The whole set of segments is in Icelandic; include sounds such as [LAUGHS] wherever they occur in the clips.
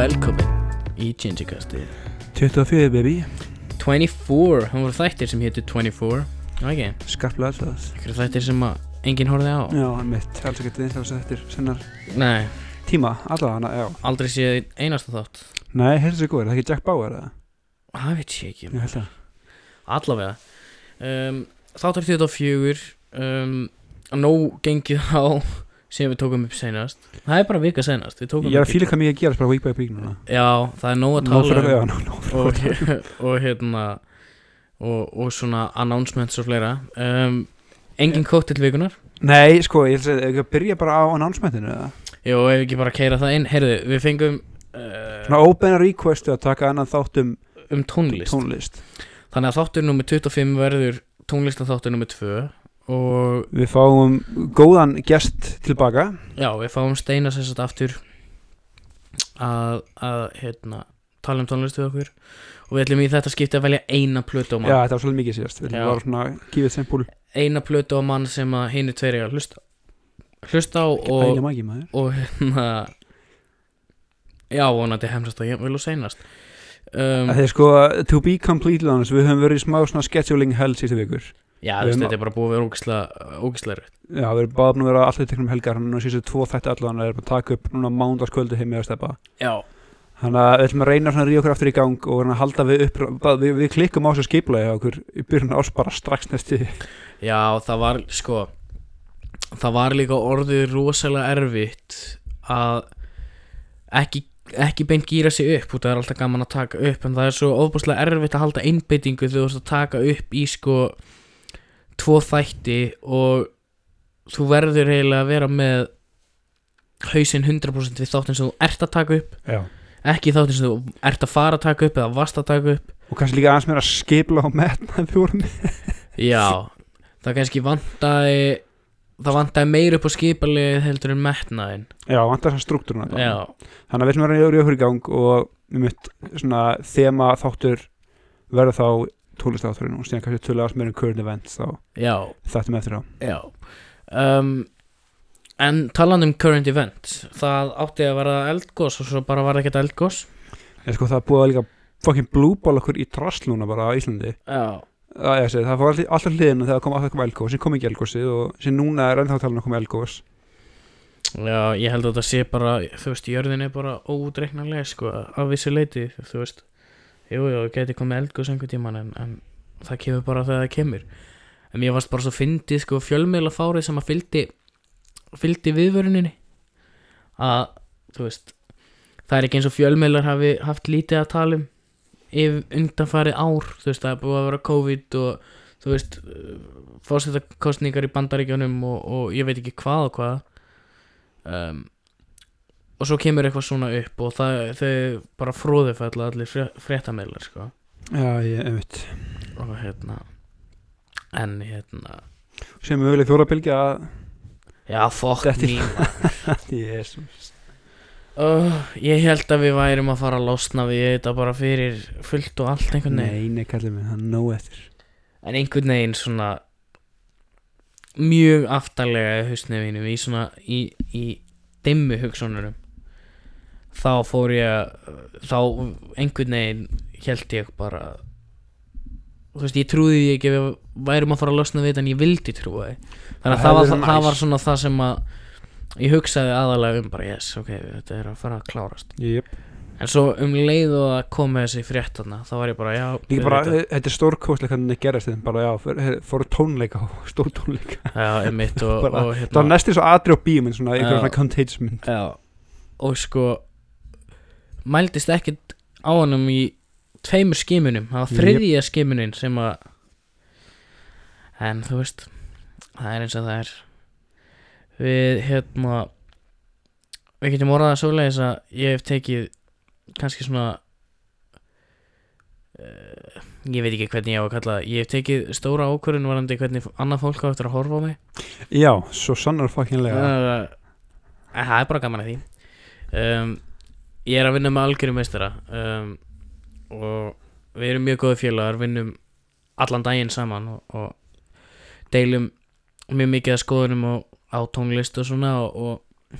og velkomin í Changecasti 24 baby. 24, hann voru þættir sem hétu 24 Já ekki, Skarplega alltaf ykkur þættir sem enginn horfði á. Já, mitt, alls ekki þetta þess að þetta er sennar Nei, tíma, allavega hana, já. Aldrei séð einasta þátt. Nei, heyrðu sér góður, er það ekki Jack Bauer eða? Það veit ég ekki. Ég Allavega. Um, Þáttur 24 um, Nóg gengið á sem við tókum upp senast Það er bara vika senast Við Ég er að fíla hvað mikið að gerast bara week by week núna Já, það. er nóg að tala um. já, og, [LAUGHS] og hérna og, og svona announcements og fleira. Um, Engin kótt til vikunar Nei, sko, ég ætla að ég byrja bara á announcementinu eða? Jó, ef ekki bara keira það inn. Heyrðu, við fengum uh, Svona open requestu að taka annan þátt um um tónlist. tónlist. Þannig að þáttur nummer 25 verður tónlistan þáttur nummer 2 og Við fáum góðan gest tilbaka. Já, við fáum Steina sem sagt aftur að, að hérna, tala um tónlist við okkur. Og við ætlum í þetta skipti að velja eina plötu á Já, mann þetta var svolítið mikið síðast. Við Já. erum bara svona kífið sempul eina plötu á mann sem að hinn er tveiri að hlusta hlusta á og, og hérna já, vonandi hemsast að ég vil og seinast. Um, Það er sko, to be completely honest Við höfum verið í smá svona scheduling hell síðustu vikur já, þú veist, þetta er bara búið að vera ógislega ógislega rögt Já, við erum báðum að vera alltaf teknum helgar Þannig að síðustu tvo þætti allan að erum að taka upp núna mánudagskvöldu heim með að steppa já, Þannig að við ætlum að reyna svona að ríða okkur aftur í gang og reyna að halda við upp bara- við, við klikkum á þessu skiplega okkur í byrjun ás bara strax næsti Já, það var sko það var líka orðið rosalega erfitt að ekki, ekki beint gýra sig upp og það er alltaf gaman að taka upp en það er svo ofbúslega erfitt að halda einbyttingu þegar þú ert að taka upp í sko tvo þætti og þú verður eiginlega að vera með hausinn 100% við þáttin sem þú ert að taka upp. Já. Ekki þáttin sem þú ert að fara að taka upp eða varst að taka upp. Og kannski líka aðeins meira skipla á metna við vorum með. [LAUGHS] Já, það kannski vantaði það vantaði meir upp á skipalið heldur en metnaðin Já, þess að struktúruna Þannig að við ætlum að reyna að ríða okkur í gang og við mitt svona þema þáttur verða þá tólistátturinn og síðan kannski tölulega aðeins meira um current events þá já, þættum eftir á. Já. Um, En talandi um current event það átti að vera eldgós og svo bara var ekkert eldgós Ég sko það búið að líka fucking blúbál okkur í drastlúna bara á Íslandi. Já, að, ég segi, það fór alltaf, hliðinu þegar kom alltaf kom elgós sem kom ekki elgósið og sem núna er ennþá talin að koma elgós já, ég held að þetta sé bara þú veist, jörðin er bara ódreiknarlega sko, af vissu leiti, þú veist Jú, jú, geti komið eldgós einhvern tímann en, en það kemur bara þegar það kemur. En mér varst bara svo fyndið sko fjölmiðla fárið sem að fylgdi fylgdi viðvöruninni. Að, þú veist það er ekki eins og fjölmiðlar hafi haft lítið að tala um ef undanfarið ár, þú veist, það er búið að vera COVID og þú veist fórsetakostningar í bandaríkjunum og, og ég veit ekki hvað og hvað. Um, og svo kemur eitthvað svona upp og það, þau bara fróðu fælla allir fré, fréttameðlar sko. Já, ég veit og hérna en hérna sem við viljum að já, fokk mín [LAUGHS] Jesus. Uh, ég held að við værum að fara að losna við þetta bara fyrir fullt og allt einhvern veginn. Nei, nei, kallið mig, það er nóg eftir. En einhvern veginn svona mjög hausnum mínum í svona í, í dimmu hugsununum þá fór ég að- þá einhvern veginn held ég bara þú veist ég trúði því ekki við værum að fara að losna við þetta en ég vildi trúa því þannig að Það það var, það, það var svona það sem að ég hugsaði aðalega um bara yes, ok, þetta er að fara að klárast yep. en svo um leið og að koma þessi frétt þarna þá var ég bara, já Líka bara, auðvitað. eh, þetta er stórkostlega hvernig þetta gerist þetta bara, já, fóru tónleika og [LAUGHS] stór tónleika já, einmitt og, [LAUGHS] Bara- og Það var hérna næstu svo aðri á bíminn svona, einhver Já. svona contagious mynd já, og sko mældist ekkert á honum í tveimur skimunum. Það var þriðja skimunin sem að en þú veist það er eins og það er. Við hérna við getum orðað að svoleiðis að ég hef tekið kannski svona uh, ég veit ekki hvernig ég á að kalla það. Ég hef tekið stóra ákvörðun varandi hvernig annað fólk á eftir að horfa á mig. Já, svo sannar fokkinlega uh, það er bara gaman að því. Um, ég er að vinna með algjörum meistara um, og við erum mjög góði félagar vinnum allan daginn saman og, og deilum mjög mikið að skoðunum og, á tónlist og svona og, og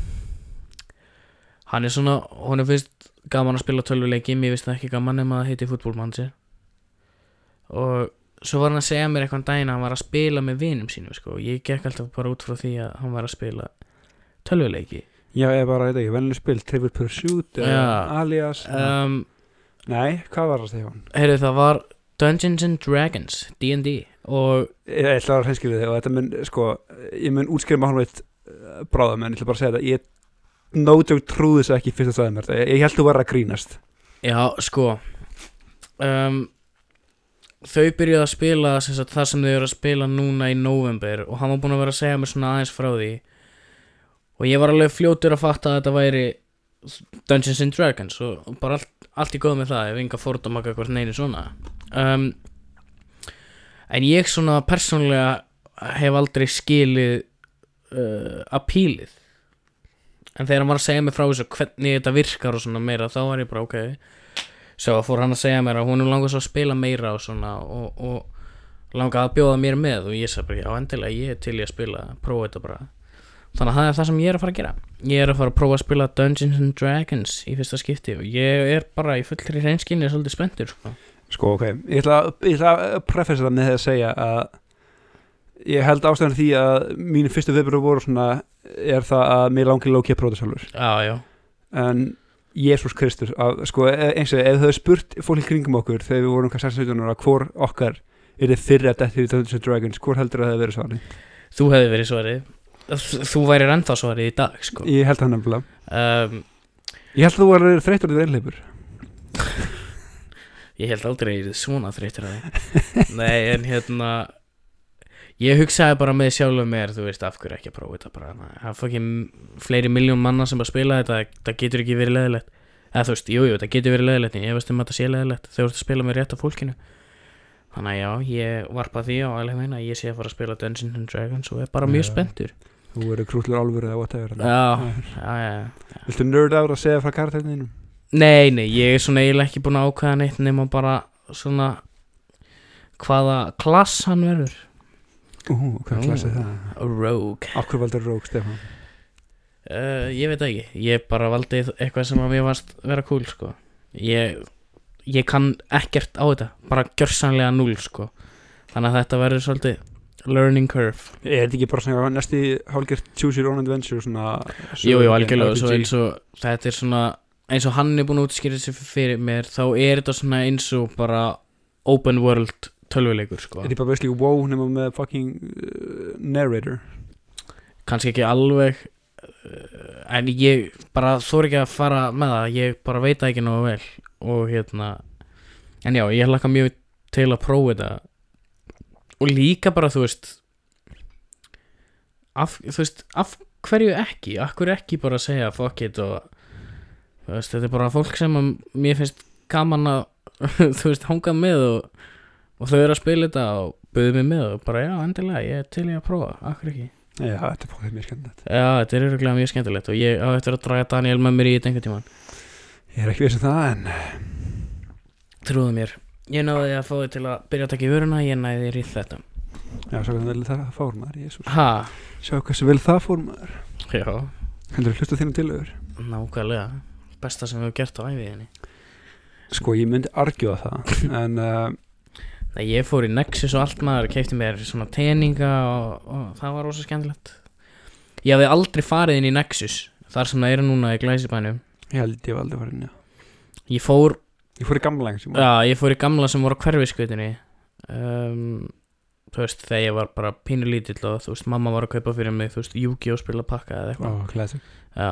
hann er svona, hún er fyrst gaman að spila tölvuleiki, mér finnst það ekki gaman nema að heiti fútbolmanager og svo var hann að segja mér eitthvað daginn að hann var að spila með vinum sínum sko. og ég gekk alltaf bara út frá því að hann var að spila tölvuleiki Já, ég bara, þetta ekki, vennileg spil, Trivial Pursuit Já. Alias um, Nei, hvað var það, Stefán? heyrðu það var Dungeons and Dragons D&D og Ég ég ætla að hreinskilja þig og þetta mun, sko, ég mun útskrifa maður veit bráðum en ég ætla bara að segja þetta, ég no joke trúði þess ekki fyrst að sagði mér þetta, ég, ég held þú var að grínast Já, sko um, Þau byrjuðu að spila sem sagt, það sem þau eru að spila núna í november og hann var búinn að vera að segja mér svona aðeins frá því og ég var alveg fljótur að fatta að þetta væri Dungeons and Dragons og bara allt, allt í góð með það ef enga fordómaka hvort neini svona. Um, en ég svona persónlega hef aldrei skilið uh, apílið en þegar hann var að segja mér frá þessu hvernig þetta virkar og svona meira þá var ég bara ok. Svo fór hann að segja mér að hún langar svo að spila meira og svona og, og langar að bjóða mér með og ég sagði bara já endilega ég er til í að spila prófa þetta bara þannig að það er það sem ég er að fara að gera. Ég er að fara að prófa að spila Dungeons and Dragons í fyrsta skipti og ég er bara í fullri hreinskinni svolítið spenntur sko. Sko, ok, ég ætla, ég ætla að prefessa það með því að segja að ég held ástæðan því að mínu fyrstu viðbröð voru svona er það að mér langi lóki að prófa þetta sjálfur já já. En Jésús Kristur að, sko, e- eins og ef þau spurt fólk kringum okkur þegar við vorum hvað 16 ára hvor okkar er þið fyrir að detti í Dungeons and Dragons hvor heldur að það hefði verið svarið? Þú hefði verið svarið þú værir ennþá svarið í dag sko. ég held það nefnilega. Um, ég held að þú var þreytur við einleipur [LAUGHS] Ég held aldrei að ég er svona þreytur að því. Nei, en hérna Ég hugsaði bara með sjálfum mér Þú veist, af hverju ekki að prófa þetta bara. Það er fokkin fleiri miljón manna sem að spila þetta Það getur ekki verið leðilegt Eða þú veist, jú, jú, það getur verið leðilegt En ég veist um að þetta sé leðilegt þú ert að spila með rétt af fólkinu. Þannig að já, ég varpa því á alveg meina Ég sé að fara að spila Dungeons and Dragons Og er bara mjög spenntur þú verður krútlur álfur eða whatever. Já, já, já viltu nerd ára að segja frá karakterinu Nei, nei, ég er svona eiginlega ekki búin að ákveða neitt nema bara svona hvaða klass hann verður. Ú, hvað Ú. klassið það? Rogue. Hverju valdur Rók Stefán? Uh, Ég veit ekki, ég bara valdi eitthvað sem að mér varst vera cool sko. Ég, ég kann ekkert á þetta, bara gjörsanlega núl sko. Þannig að þetta verður svolítið learning curve. Er þetta ekki bara svona næsti hálgert choose your own adventure svona Jú, jú, algjörlega, eins og þetta er svona eins og hann er búin að útskýra þessi fyrir mér þá er þetta svona eins og bara open world tölvuleikur sko. Er þetta bara basically wow nema með fucking uh, narrator. Kannski ekki alveg uh, en ég bara þór ekki að fara með það ég bara veit ekki nógu vel og hérna en já, ég hlakka mjög til að prófa þetta og líka bara þú veist af, þú veist, af hverju ekki? Hverju ekki bara að segja fuck it og þú veist, þetta er bara fólk sem að mér finnst gaman að [LAUGHS] þú veist, hanga með og, og þau eru að spila þetta og buðu mig með og bara já, endilega, ég er til í að prófa, hverju ekki? Já, þetta er fólkið mér skemmtilegt. Já, þetta er öruglega mjög skemmtilegt og ég á eftir að draga Daniel með mér í þetta einhvern tímann. Ég er ekki vissin það en Trúðu mér Ég náði að fá þig til að byrja að taka í vöruna ég næði þér í þetta. Já, svo hvernig vel það fór maður. Ha, sjá hversu vel það fór maður. Já, heldur hlustu þínu tilögur nákvæmlega. Besta sem við hefum gert á æfiðinni sko ég myndi argjóða það [LAUGHS] en uh, Nei, ég fór í Nexus og allt maður Keipti mér svona teninga og, og það var rosa skemmtilegt. Ég hafði aldrei farið inn í Nexus Þar sem það eru núna í glæsibænum. Ég held ég var aldrei farin já. Ég fór, ég fór í gamla lengs já, ég fór í gamla sem voru á hverfiskveitinni um, Þú veist, þegar ég var bara pínu lítill og þú veist, mamma var að kaupa fyrir mig, þú veist, Yu-Gi-Oh! spila pakka eða eitthvað. Oh, classic. Já.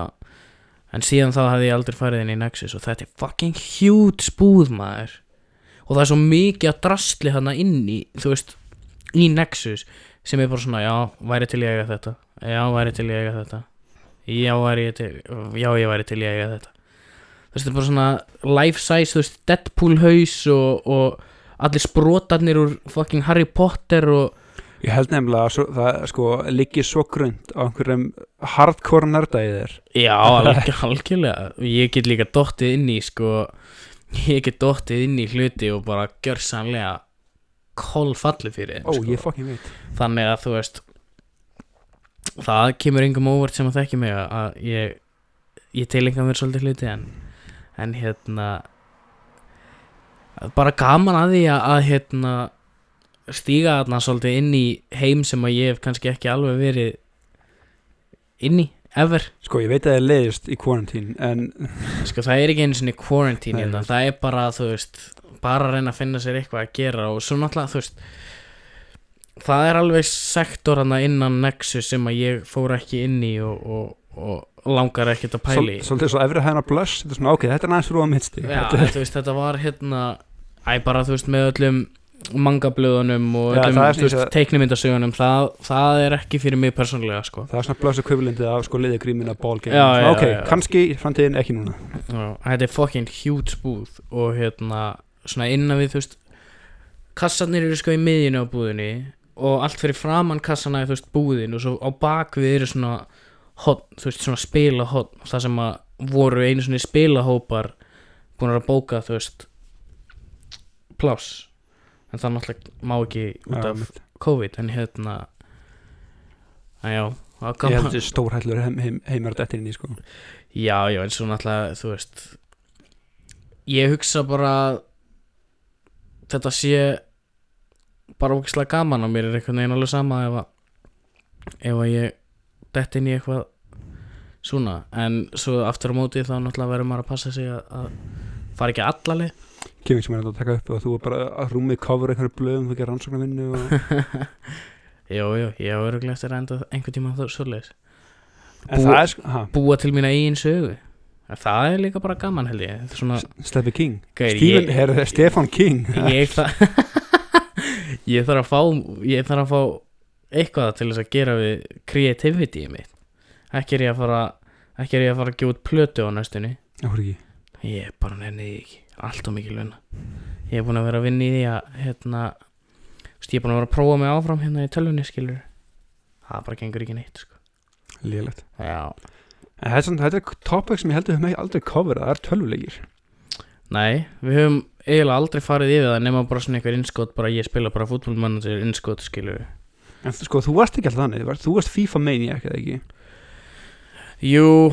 En síðan þá hafði ég aldrei farið inn í Nexus og þetta er fucking huge búð maður. Og það er svo mikið að drastli hana inn í þú veist, í Nexus sem er bara svona, já, væri til ég að eiga þetta. Já, væri til ég að eiga þetta. Já, væri ég til já, ég væri til ég að eiga þetta veist, þetta er bara svona life size, þú veist, Deadpool haus og, og allir sprotarnir úr fucking Harry Potter og ég held nefnilega að svo, það sko liggi svo grund á einhverjum hardcore þér. Já, alg algjörlega. Ég get líka dottið inn í sko Ég get dottið inn í hluti og bara gjörsanlega kolfalli fyrir þeim ó, sko. ég fucking veit. Þannig að þú veist Það kemur engum óvart sem að þekki mig að ég ég tilenga mér svolítið hluti en, en hérna bara gaman að því að, að hérna stíga þarna svolítið inn í heim sem að ég hef kannski ekki alveg verið inn í, ever. Sko, ég veit að það er leiðist í quarantine En sko það er ekki einu sinni quarantine hérna, það er bara þú veist bara að reyna að finna sér eitthvað að gera og svo náttúrulega þú veist það er alveg sektor innan Nexus sem að ég fór ekki inn í og, og, og langar ekkert að pæli í. Svolítið svo efri hæðina blöss Þetta er svona, ok, þetta er næst rúa mittsti Já, þú veist, þetta var hérna æ, bara þú veist, með öllum mangablöðunum og Já, öllum veist, teiknimyndasögunum það, það er ekki fyrir mig persónlega sko. Það er svona blöss ekvivalentið af sko Svona, já, Ok, já. kannski í framtíðin ekki núna Já, þetta er fucking huge búð og hérna, svona innan við þú veist, kassarnir eru sko í miðjunu á búðinni og allt fyrir framann kassana er þú veist búðin og svo á bakvið eru svona hot, þú veist, svona spilahot það sem að voru einu svona spilahópar búin að bóka þú veist pláss. En það náttúrulega má ekki út af mitt. COVID en hérna að já, Ég held þessi stórhællur heim, heim, heimar dettin inn í sko. Já, já, en svo náttúrulega, þú veist Ég hugsa bara Þetta sé Bara ógislega gaman á mér er einhvern veginn alveg sama ef að Ef að ég Dett inn í eitthvað Svona, en svo aftur á móti þá náttúrulega verður maður að passa sig að, að fara ekki allaleg Kemur sem er að taka upp og þú er bara að rúmið cover einhverju blöðum, þú gerir rannsóknarvinnu og... [LAUGHS] Jú, jú, ég hafa öruglega eftir að enda einhvern tíma þá En Búa- er sko, Búa til mína eigin sögu. Það er líka bara gaman held ég. Er Svona, Steffi King. Gaur, Stephen, ég- herðu, Stefan King? [LAUGHS] Ég þarf [LAUGHS] ég þarf að fá ég þarf að fá eitthvað til þess að gera við creativity mitt. Ekki er ég að fara ekki er ég að fara að gefa út plötu á næstunni. Ég bara nenni því ekki. Allt og mikil vinna ég er búin að vera að vinna í því að hérna ég er búin að vera að prófa mig áfram hérna í tölvunni skilur það bara gengur ekki neitt sko. En þetta er, er topic sem ég heldur við aldrei cover Það er tölvuleikir. Nei, við höfum eiginlega aldrei farið yfir það nema bara svona einhver innskot bara ég spila bara fútbolmanager innskot skilur En sko, þú varst ekki alltaf þannig varst- Þú varst FIFA maniac eða ekki? Jú,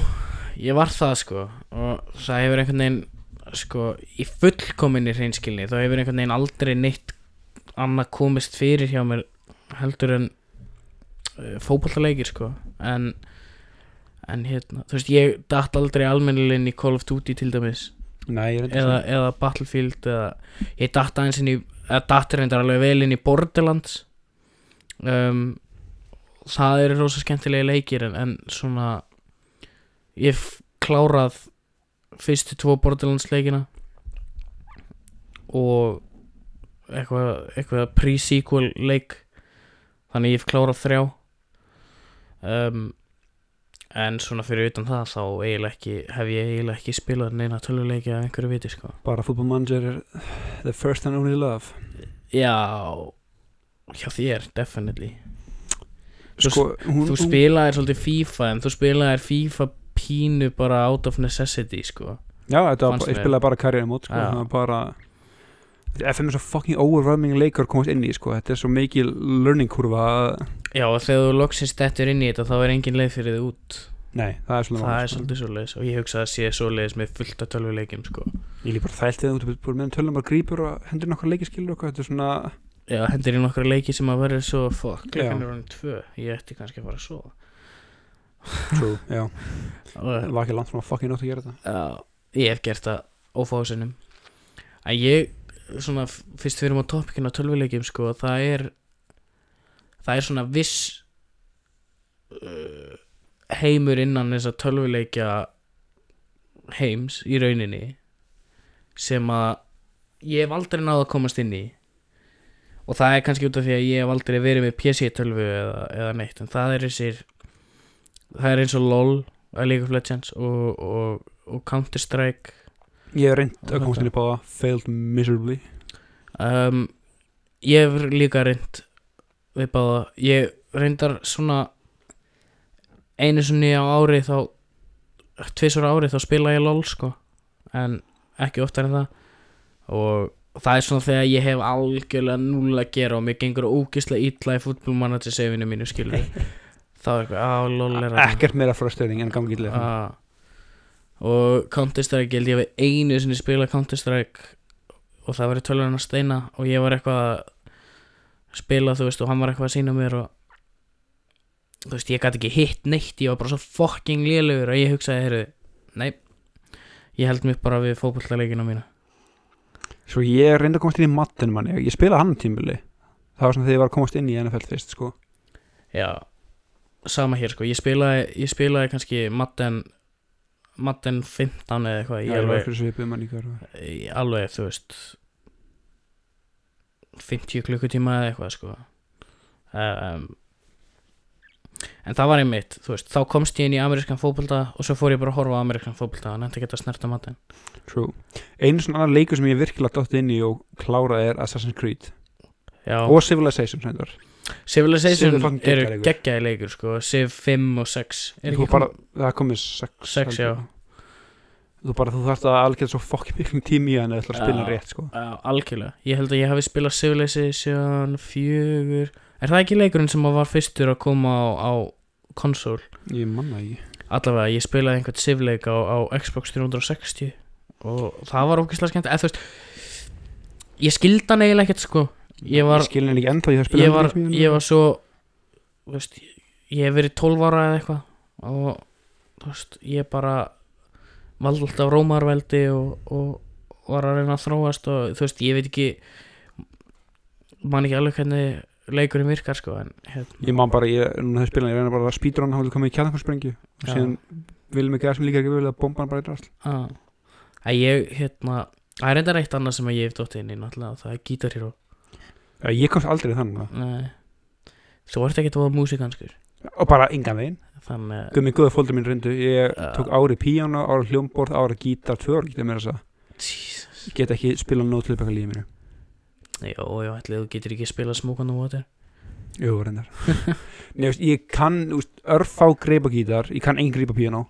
ég var það sko og það hefur einhvern veginn sko í fullkominni hreinskilni þá hefur einhvern veginn aldrei neitt annað komist fyrir hjá mér heldur en uh, fótballaleikir sko en, en hérna, þú veist ég datt aldrei almennilega inn í Call of Duty til dæmis. Nei, ég eða, eða Battlefield eða ég datt aðeins inn í eða datt reyndar alveg vel inn í Borderlands um, það eru rosa skemmtilegi leikir en, en svona ég klárað fyrstu tvo Borderlands leikina og eitthvað, eitthvað pre-sequel leik þannig ég klárað þrjá. Um, en svona fyrir utan það þá eiginlega ekki, hef ég eiginlega ekki spilað neina töluleiki af einhverju viti sko. Bara Football Manager er the first and only love. Já hjá þér, definitely. Þú Sko, hún, Þú spilaðir svolítið FIFA en þú spilaðir FIFA pínu bara out of necessity sko. Já, þetta var, ég spilaði bara karriere mót sko, það var bara FM er svo fucking overwhelming leikur að komast inn í sko, þetta er svo mikil learning kurva að, Já og þegar þú loksins dettur inn í þetta þá er engin leið fyrir þið út. Nei, það er svolítið Það er sko. svolítið svoleiðis og ég hugsa að sé svoleiðis með fullt af tölvuleikjum sko. Ég líf bara þælt ert búin með tölum bara grípur og hendur nokkar leikiskilur og þetta er svona Já, hendur í nokkra leiki sem að verður svo fuck, Já. klukkan er hann tvö. Ég ætti kannski að fara að sofa. True, [LAUGHS] já, það var ekki langt frá fucking nótt að gera þetta. Já, ég hef gert það ófáðsinnum En ég, svona, fyrst við erum á topikinu á tölvuleikjum, sko, það er það er svona viss uh, heimur innan þess að tölvuleikja heims í rauninni sem að ég hef aldrei náð að komast inn í og það er kannski út af því að ég hef aldrei verið með PC-tölvu eða, eða neitt en það er þessir það er eins og LOL League of Legends og, og, og Counter Strike Ég hef reynd að komast inn í báða failed miserably. Um, ég hef líka reynd við báða. Ég reyndar svona einu sinni á ári þá tvisur ári þá spila ég LOL sko en ekki oftar en það. Og það er svona þegar ég hef algjörlega núl að gera og mér gengur ógislega illa í fútbolmanager sefinu mínu skilur [LAUGHS] þá er eitthvað, á LOL þarna." Ekkert meira frustrating en gangi illa Ah. og Counter-Strike, ég ég við einu sinni spila Counter-Strike og það var í tölvunna steina og ég var eitthvað að spila þú veist og hann var eitthvað að sína mér og þú veist ég gæti ekki hitt neitt ég var bara svo fucking lélugur og ég hugsaði heyrðu, nei ég held mér bara við fótbollaleikina mína Svo ég reyndi að komast inn í matten manni Ég spilaði hann tímuli Það var svona þegar ég var að komast inn í NFL fyrst sko. Já, sama hér sko. Ég spilaði, ég spilaði kannski Madden Madden 15 eða eitthvað ég alveg, ég alveg þú veist 50 klukkutíma eða eitthvað sko. Um, en það var einmitt þú veist, þá komst ég inn í amerískan fótbolta og svo fór ég bara að horfa á amerískan fótbolta og nefndi ekki að snerta Madden True. Einu svona annan leikur sem ég virkilega dótt inn í og kláraði er Assassin's Creed. Já, og Civilization. Civilization er eru geggjaði leikur. sko. Civ 5 og 6 er Þú ekki bara, það komið sex, Sex, held ég. Þú bara, þú þarft að algjörða svo fokkin miklum tími í hann eða ætlar að spila Já. rétt sko. Já, algjörlega. Ég held að ég hafi spilað Civilization 4 Er það ekki leikurinn sem var fyrstur að koma á, á konsól? Ég manna ekki. Allavega, ég spilaði einhvern Civ-leik á, á Xbox 360 og það var ógeðslega skemmt eða þú veist ég skildi hann eiginlega ekkert sko. Ég var, Ég skil henni ekki ennþá, ég hef spilað ég var, leik með ég var svo þú veist, ég hef verið 12 ára eða eitthvað og þú veist, ég bara valdi alltaf rómarveldi og, og var að reyna að þróast og þú veist, ég veit ekki man ekki alveg hvernig leikurinn virkar sko en hérna, Ég man bara, ég, núna hef spilað, ég reyna bara að speedrun hafði komið í kjarnakorsprengju og síðan viljum ekki það sem líka ekki vilja að bomba hann bara í drast að, að ég hérna, það er enda reitt annað sem að ég hef dótt inn í náttúrulega og það er Guitar Hero. Já, ég komst aldrei þannig Nei. þú ert ekki að voða músikanskur og bara engan veginn. Þannig að Guð minn góða fóldur mín reyndu Ég Já. tók ári píjánu, ári hljómborð, ári gítar, tvö ári gítar meira þess að Jesus. Ég get Jó, já, ætli þú getur ekki spilað Smoke on the Water Jú, reyndar. [LAUGHS] Nei, veist, ég kann, úst, örfá greipa gítar Ég kann engin greipa píjánu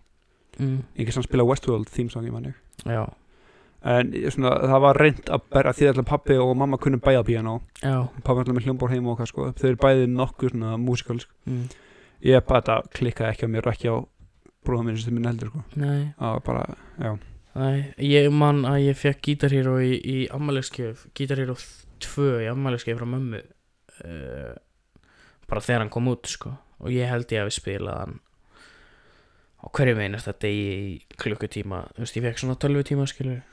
mm. Ég kann samt spila Westworld theme song í manni Já, En svona, það var reynd að berja því að pappi og mamma kunni bæða píjánu já. Pappi alltaf með hljómborð heima og hvað sko. Þau eru bæði nokkuð svona músikalsk mm. Ég bara klikkaði ekki á mér og ekki á bróðum minn sem minn heldur sko. Nei, Það var bara, já. Nei, ég man að ég fekk Guitar Hero í, í ammæleskjöf Guitar 2 í ammæleskjöf frá mömmu uh, bara þegar hann kom út sko. Og ég held ég að við spilað hann á hverju meinast þetta í klukkutíma. Þú veist, ég fekk svona 12 tíma skilur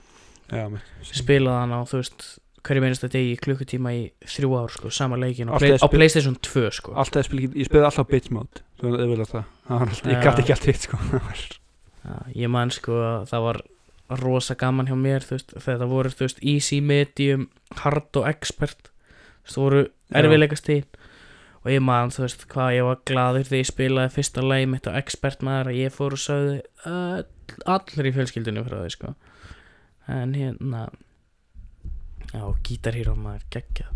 Já, með spilað hann á, þú veist hverju meinast þetta í klukkutíma í þrjú ár sko, sama leikin á, Alltaf play, á Playstation 2 sko. Alltaf spil, ég spilaði alltaf alltaf, ég gæti ekki allt hitt sko. [LAUGHS] Já, ég man sko að það var rosa gaman hjá mér veist, þetta voru veist, easy, medium, hard og expert veist, voru erfiðleika stíl og ég man þú veist hvað ég var gladur þegar ég spilaði fyrsta lagi mitt á expert maður að ég fór og sagði öll, allir í fjölskyldunni frá því sko. En hérna já, Guitar Hero maður geggja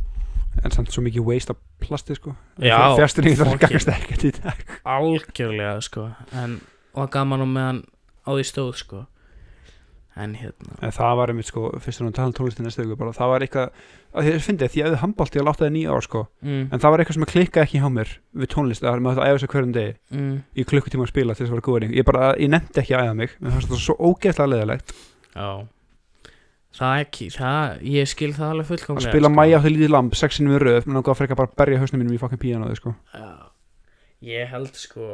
En samt svo mikið waste af plasti sko. Já, Fjasturinn það fucking- gangast ekkert í dag. Algjörlega sko. En og gaman og meðan á því stóð sko en hérna. En það var einmitt sko Fyrst og náttúrulega tala um tónlistin næstu ykkur bara Það var eitthvað að Þið finnið því að þið handbólti að láta það nýja ár sko. Mm, En það var eitthvað sem klikkaði ekki hjá mér Við tónlist Það er maður að æfa sig hverjum degi mm, Í klukkutíma að spila til þess að vera góðring Ég bara Ég nefndi ekki að æfa mig. En það var svo ógeðslega leðilegt Já. Það ekki, það, ég skil það alveg Að fullkomlega spila sko. mæja á því lítið lamb Sexinu við röð Mér langaði að freka bara að berja hausnum mínum í fucking píanóði sko. Já, ég held sko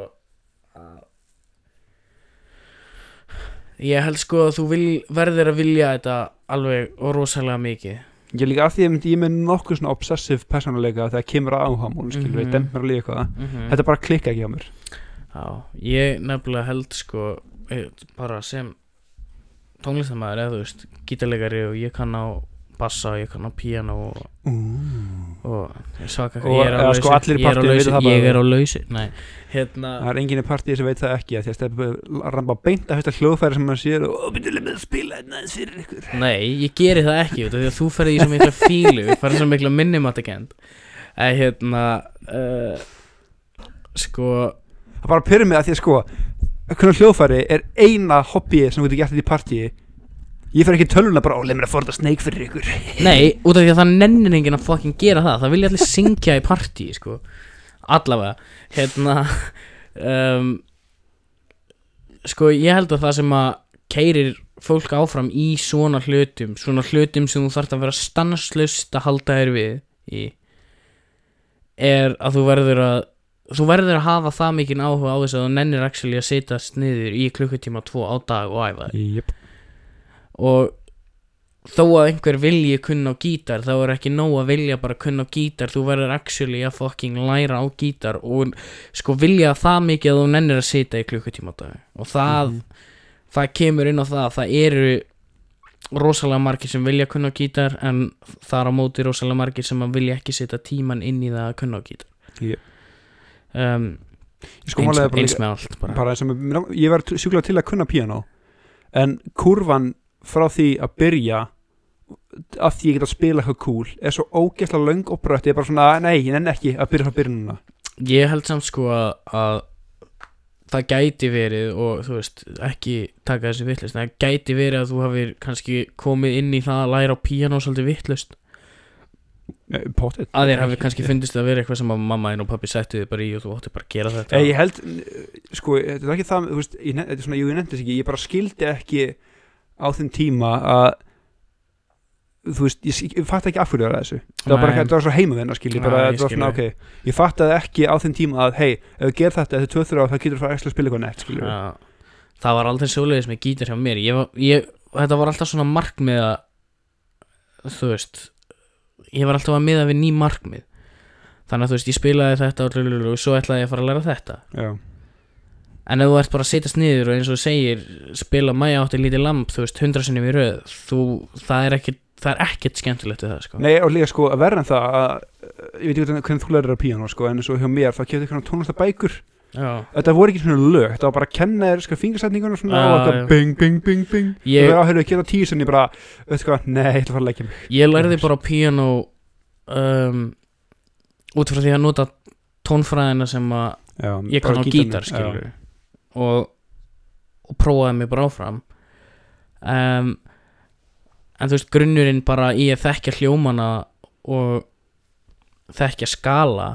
að Ég held sko að þú vil, verður að vilja þetta alveg og rosalega mikið. Ég líka að því að ég með nokkuð svona obsessive persónuleika þegar kemur að áhamól skilur við, demp mér að líka eitthvað. Mm Þetta bara klikka ekki á mér. Já, ég nefnilega held sko eh, bara sem tónlistamæður eða þú veist, gítarleikari og ég kann á bassa og ég kann á píano og, ég svaka ég er á eða, lausu sko, í ég er á er Nei, hérna Það er enginn í partíi sem veit það ekki að því að stefni ramba beint að þetta hljóðfæri sem maður sér og byrjulega með að spila þetta aðeins fyrir ykkur. Nei, ég geri það ekki þú, því að þú ferði í svo mikla fílu ferði svo mikla minnimatakend að hérna uh, sko Það bara pyrr mig að því að sko hvernig hljóðfæri er eina hobby sem þú getur gert í partíi Ég fer ekki í tölvuna bara og leið mér að forða sneik fyrir ykkur [LAUGHS] Nei, út af því að það nennir enginn að fucking gera það Það vilja allir syngja í partí sko. Allavega Hérna um, Sko, ég held að það sem að keirir fólk áfram í svona hlutum svona hlutum sem þú þarft að vera stanslust að halda þér við í er að þú verður að þú verður að hafa það mikinn áhuga á þess að þú nennir actually að setjast niður í klukkutíma tvo á dag og æfa þig Jöp. Og þó að einhver vilji kunna á gítar þá er ekki nóg að vilja bara kunna á gítar þú verður actually að fucking læra á gítar og sko vilja það mikið að þú nennir að setja í klukkutíma og það, það kemur inn á það að það eru rosalega margir sem vilja kunna á gítar en það er á móti rosalega margir sem vilja ekki setja tíman inn í það að kunna á gítar Yep. um, sko eins, eins með allt bara. bara sem, ég var sjúklega til að kunna piano en kurvan frá því að byrja að því ég get að spila eitthvað cool er svo ógeðslega löng og brött ég er bara svona, nei, ég nenni ekki að byrja frá byrjununa ég held samt sko að, að það gæti verið og þú veist ekki taka þessi vittlust það gæti verið að þú hafir kannski komið inn í það að læra á píano svolítið vittlust Pottet. Að þér hafi kannski fundist að vera eitthvað sem að mamma þín og pappi settu þið bara í og þú átti bara að gera þetta. Ég, ég held, sko, þetta er ekki það veist, ég, svona, jú, ég nefndi þess ekki ég bara skildi ekki á þeim tíma að þú veist, ég, ég fatt ekki af hverju það er þessu. Það var bara ekki, það var svo heimavinna skil ég bara, Nei, ég þetta var svona, skil ok, ég fattaði ekki á þeim tíma að, hei, ef þú gerir þetta eftir 2-3 ár, það getur þú fara að spila eitthvað nett, Já. það var aldrei svoleiðis með gítar hjá mér. Ég, ég, þetta var alltaf svona markmið að þú veist ég var alltaf að miða við ný markmið. Þannig að þú veist, ég spilaði þetta og svo ætlaði ég að fara að læra þetta. Já, En ef þú ert bara að setjast niður og eins og þú segir spila Maja átti lítið lamp þú veist hundra sinnum í röð þú, það er ekkit það er ekkert skemmtilegt við það sko. Nei, og líka sko, að verða en það að, ég veit ekki hvernig- þú lærir að píano, sko, en svo hjá mér, það kefði eitthvað tónlistabækur Já, þetta voru ekki svona lög, þetta var bara að kenna þér sko fingersetningun og svona Já, og já. þetta bing, bing, bing, bing. Ég- og það að gera tíu sinni bara, veistu hvað, nei, ég ætla að fara að leggja mig. Ég lærði bara á piano um, út frá því að nota tónfræðina sem að já, ég kann á gítarnum, gítar já. skilur og, og prófaði mig bara áfram. Um, en þú veist grunnurinn bara í að þekkja hljómana og þekkja skala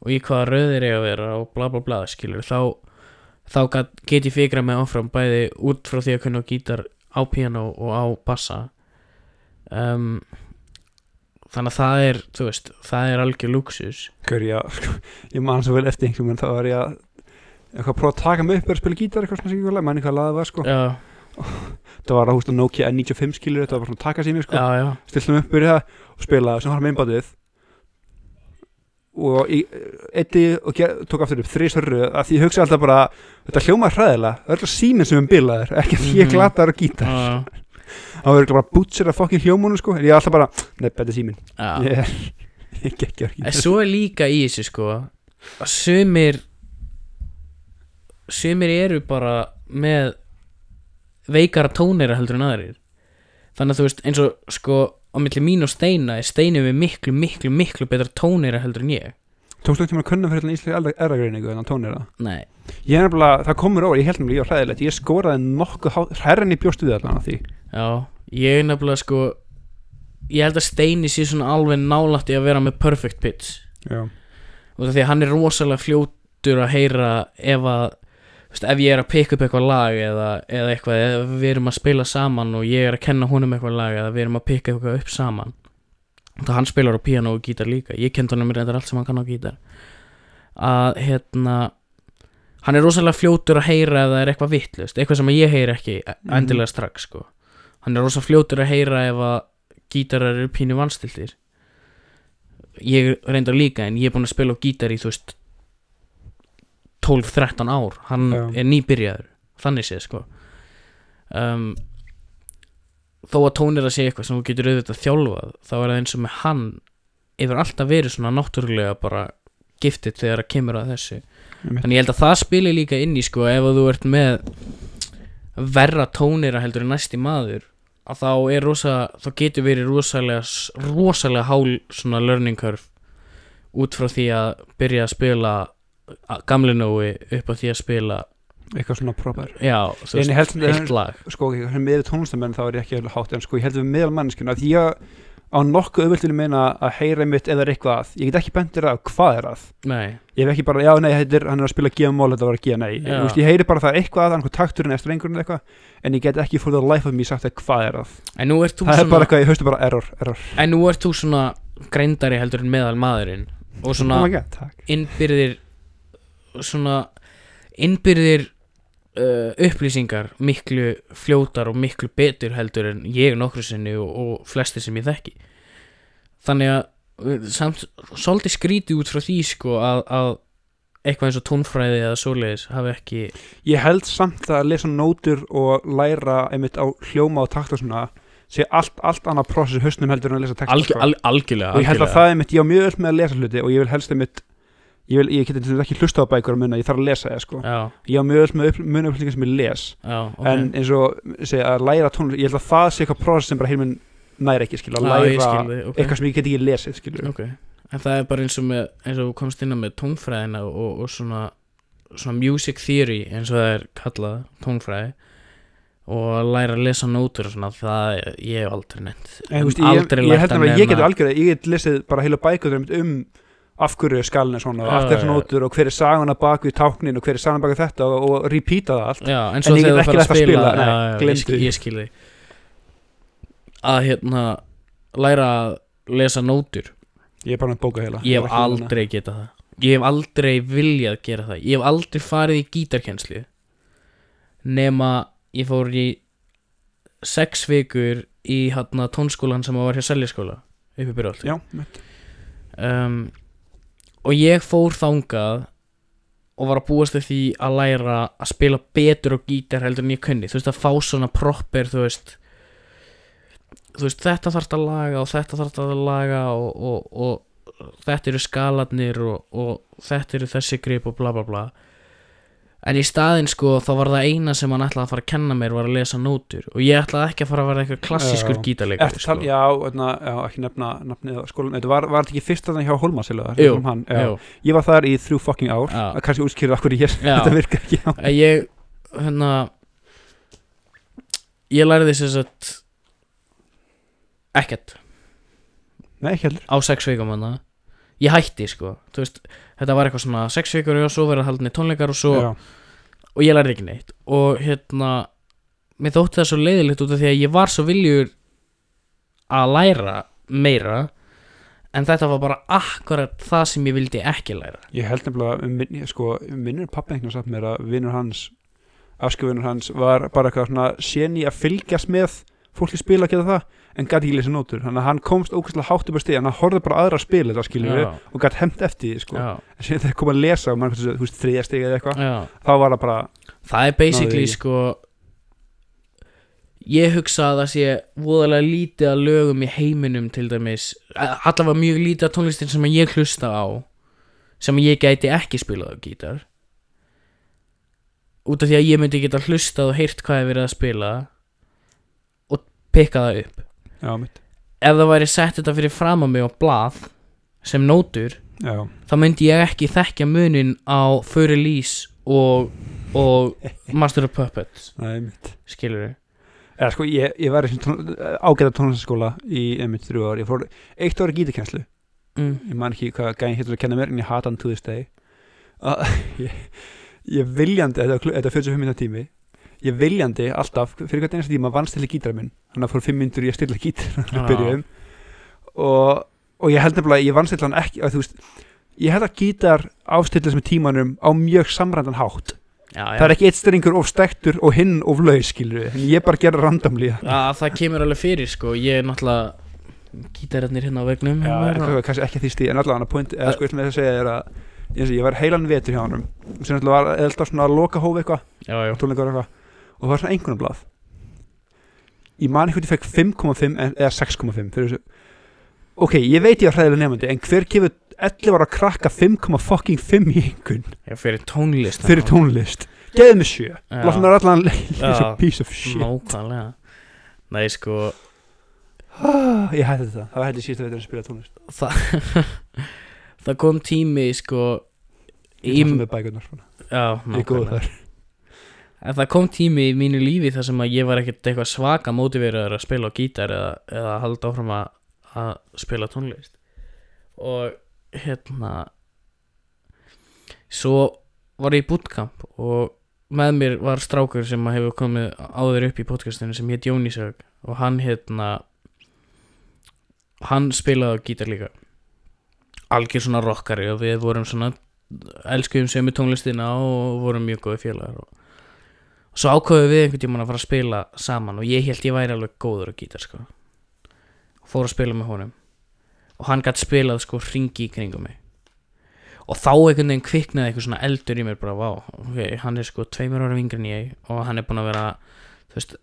og í hvaða röðir ég að vera og bla bla bla skilur þá, þá get ég fikra mig áfram bæði út frá því að kunna gítar á piano og á bassa. Um, þannig að það er þú veist, það er algjör luxus Hver, já, [LAUGHS] ég man svo vel eftir einhverjum en þá var ég að eitthvað að prófa að taka mig upp og spila gítar eitthvað svona sem ég manni hvað laðið var sko. Já, [LAUGHS] það var að hústa Nokia N95 skilur þetta var svona taka sími sko. Já, já. Stiltum upp byrja það og spila sem var með einbátið og eitti og ger, tók aftur upp þrísverru að því ég hugsa alltaf bara þetta hljómar hræðilega, það er alltaf síminn sem er bilaður ekki að ég Mhm. glatar á gítar. [LAUGHS] Það var bara bútsir að fokkin hljómunum sko en ég er alltaf bara, nei, þetta er síminn. Já. ég er [LAUGHS] ég gekk ekki En svo er líka í þessu sko að sumir sumir eru bara með veikara tónera heldur en aðrir. Þannig að þú veist eins og sko á milli mín og Steina er Steini við miklu miklu miklu betra tónera heldur en ég. Tókstu ekki tíma að kunna fyrir hérna íslenski erðagreiningu en að tónir Nei, Ég er nefnilega, það komur over, ég held nefnilega ég var hræðilegt Ég skoraði nokkuð hærra en ég bjóst við allan að því. Já, ég er nefnilega sko ég held að Steini sé svona alveg nálægt í að vera með perfect pitch. Já, og því að hann er rosalega fljótur að heyra ef að veist, ef ég er að pikka upp eitthvað lag eða, eða eitthvað, ef við erum að spila saman og ég er að kenna honum eitthvað lag eða við erum að pikka eitthvað upp saman þá hann spilar á piano og gítar líka. Ég kent honum reyndar allt sem hann kann á gítar. Að hérna hann er rosalega fljótur að heyra það er eitthvað vittlust, eitthvað sem ég heyri ekki Mhm. endilega strax sko. Hann er rosalega fljótur að heyra ef að gítarar eru pínu vanstiltir ég reyndar líka en ég er búinn að spila á gítar í þú veist 12-13 ár. Hann Já. er nýbyrjaður þannig séð sko. Um, þó að tónir að segja eitthvað sem þú getur auðvitað þjálfað þá er það eins og með hann yfir alltaf verið svona náttúrulega bara giftið þegar að kemur að þessu. En ég held að það spili líka inn í sko ef að þú ert með verra tónira heldur en næsti maður að þá er rosa þá getur verið rosalega rosalega hál svona learning curve út frá því að byrja að spila a- gamli nói upp á því að spila eitthvað svona proper. Já, þú En ég held veist, sem heilt lag. Sko, ekki, með tónlistamenn þá er ég ekki hátt En sko, ég held við meðal manneskjuna Því ég á nokkuð auðvöldinu meina að heyra mitt eða er eitthvað að, ég get ekki bendir að hvað er að. Nei, ég hef ekki bara, já nei, er, hann er að spila G-mól, þetta var að G, nei. Þú veist, ég heyri bara það er eitthvað að, einhver takturinn strengurinn eða eitthvað, en ég get ekki for the life of me sagt að hvað er að, það er svona bara eitthvað, ég haustu bara error, error, en nú ert þú svona greindari heldur en meðal maðurinn og svona oh god, takk. innbyrðir svona innbyrðir uh, upplýsingar miklu fljótar og miklu betur heldur en ég nokkru sinni og, og flesti sem ég þekki þannig að uh, samt svolítið skríti út frá því sko að, að eitthvað eins og tónfræði eða svoleiðis hafi ekki ég held samt að lesa nótur og læra einmitt á hljóma og takta svona sé allt, allt annað prósess í hausnum heldur en að lesa texta alg, sko. al, algjörlega, og ég held að algjörlega. það einmitt, ég á mjög öll með að lesa hluti og ég vil helst einmitt ég, vil, ég geti ekki hlusta á bækur að munna, ég þarf að lesa það sko. ég á mjög öll með upplýsingar sem ég les. Já, ok. En eins og segja, að læra tónlist ég held að það sé eitthvað prósess sem bara heilminn næri ekki skilja, að læra skil þig, ok, eitthvað sem ég get ekki lesið skilja ok. En það er bara eins og með eins og komst inn á með tónfræðina og, og svona svona music theory eins og það er kallað tónfræði og að læra að lesa nótur og svona það ég hef aldrei nefnt En, þú veist, ég, aldrei lært að að ég get nema algjörð ég get lesið bara heila bækur um af hverju skalin er svona allt er nótur og hver er sagan að bak við táknin og hver er sagan að bak við þetta og, og repeata það allt. Já, en En ég get ekki fara að spila, spila, nei, já, já, ég, gleymdu skil, því. ég skil þig. Að hérna læra að lesa nótur. Ég er bara með bóka heila ég hef aldrei getað það. Ég hef aldrei viljað gera það. Ég hef aldrei farið í gítarkenslu nema ég fór í sex vikur í hérna tónskólan sem var hjá seljaskóla uppi byrjalt já, mitt. um, og ég fór þangað og var að búast því að læra að spila betur á gítar heldur en ég kunni. Þú veist að fá svona proper þú veist þú veist þetta þarf að laga og þetta þarf að laga og, og, og þetta eru skalarnir og, og þetta eru þessi grip og bla bla bla en í staðinn sko þá var það eina sem hann ætlaði að fara að kenna mér var að lesa nótur og ég ætlaði ekki að fara að vera eitthvað klassískur Já. gítarleikur Eftir sko. tal, já, öðna, já, ekki nefna nafnið á skólan, þetta var, var þetta ekki fyrst að það hjá Holmasilega Jú, hann, já. Jú. ég var þar í þrjú fucking ár Já. að kannski útskýra hverju ég, Já. þetta virkar ekki á að ég hérna ég lærði þess að ekkert nei, ekki heldur á sex vikum hana ég hætti sko. Veist, þetta var eitthvað svona sex vikur og svo verið haldinni tónleikar og svo já, og ég lærði ekki neitt. Og hérna mér þótti það svo leiðilegt út af því að ég var svo viljur að læra meira en þetta var bara akkurat það sem ég vildi ekki læra. Ég held nefnilega um, sko, um minnur pappa einhvern satt mér að vinnur hans afskjöfunur hans var bara eitthvað svona séni að fylgjast með fólki spila að geta það en gæti ekki lesa nótur þannig að hann komst ógæslega hátt upp að stíð hann horfði bara aðra að spila þetta skilur já, og gæti hemt eftir því sko. já, en síðan þegar kom að lesa og mann þú veist þriðja stig eða eitthvað já. þá var það bara Það er basically Náði því. sko Ég hugsa að það sé voðalega lítið að lögum í heiminum til dæmis allavega mjög lítið að tónlistin sem ég hlusta á sem ég gæti ekki spilað á gítar út af því að ég myndi geta hlustað og heyrt hvað er verið að spila og pikka það upp já, mitt. Ef það væri sett þetta fyrir fram á mig á blað sem nótur já, þá myndi ég ekki þekkja munin á Furry Lís og, og Master of Puppets. Nei, mitt. Skilur við eða sko ég, ég var í tón, ágæta tónlistaskóla í einmitt þrjú ár. Ég fór eitt ára gítakenslu mm. ég man ekki hvað gæðin hittur að kenna mér en ég hata hann to this day. Að [LAUGHS] ég, ég viljandi þetta, var klu- þetta er 45 minna tími ég viljandi alltaf fyrir hvert einasta tíma vann stilla gítar minn. Þannig að fór 5 minnur í að stilla gítar [LAUGHS] Já. að byrjuðum. Og, og ég held nefnilega ég vann stilla hann ekki veist ég held að gítar ástilla sem tímanum á mjög samrændan hátt. Já, það er ekki eitt strengur of stektur og hinn of laus skilur við, en ég bara gera randomli Já, það kemur alveg fyrir sko. Ég er náttúrulega gítararnir hérna á vegnum Já, eitthvað, og- kannski ekki því stíð en allavega hann point, eða sko ég að segja er að ég, ég var heilan vetur hjá hann sem náttúrulega var alltaf svona loka hófi eitthvað. Já, já. tónleikar eitthvað og það var svona einhvern blað. Ég man eitthvað ég fekk 5,5 en- eða 6,5 fyrir þessu ok, ég veit ég var hræðilega nefandi en hver gefur 11 ára krakka 5,5 í einhvern já, fyrir tónlist fyrir tónlist. Geðu mig sjö, láta mér allan leið Já. piece of shit. Nákvæmlega. Nei, sko Ah, ég hætti þetta, það var hætti síðast að vetur að spila tónlist. Það, [LAUGHS] það kom tími sko ég í, er með. Já, ég góð nákvæmlega. þar En það kom tími í mínu lífi þar sem að ég var ekkert eitthvað svaka mótiveraður að spila á gítar eða, eða halda áfram að, að spila tónlist. Og hérna svo var ég í bootcamp og með mér var strákur sem hefur komið áður upp í podcastinu sem hétt Jónísög og hann hérna hann spilaði á gítar líka. Algjör svona rockari og við vorum svona elskuðum sömu tónlistina og vorum mjög góði félagar og svo ákveðum við einhvern tímann að fara að spila saman og ég held ég væri alveg góður á gítar sko. Fór að spila með honum. Og hann gætt spilað sko ringi í kringum mig. Og þá einhvern veginn kviknaði eitthvað svona eldur í mér bara, vá, ok, hann er sko tveimur ára vingri en ég og hann er búin að vera veist,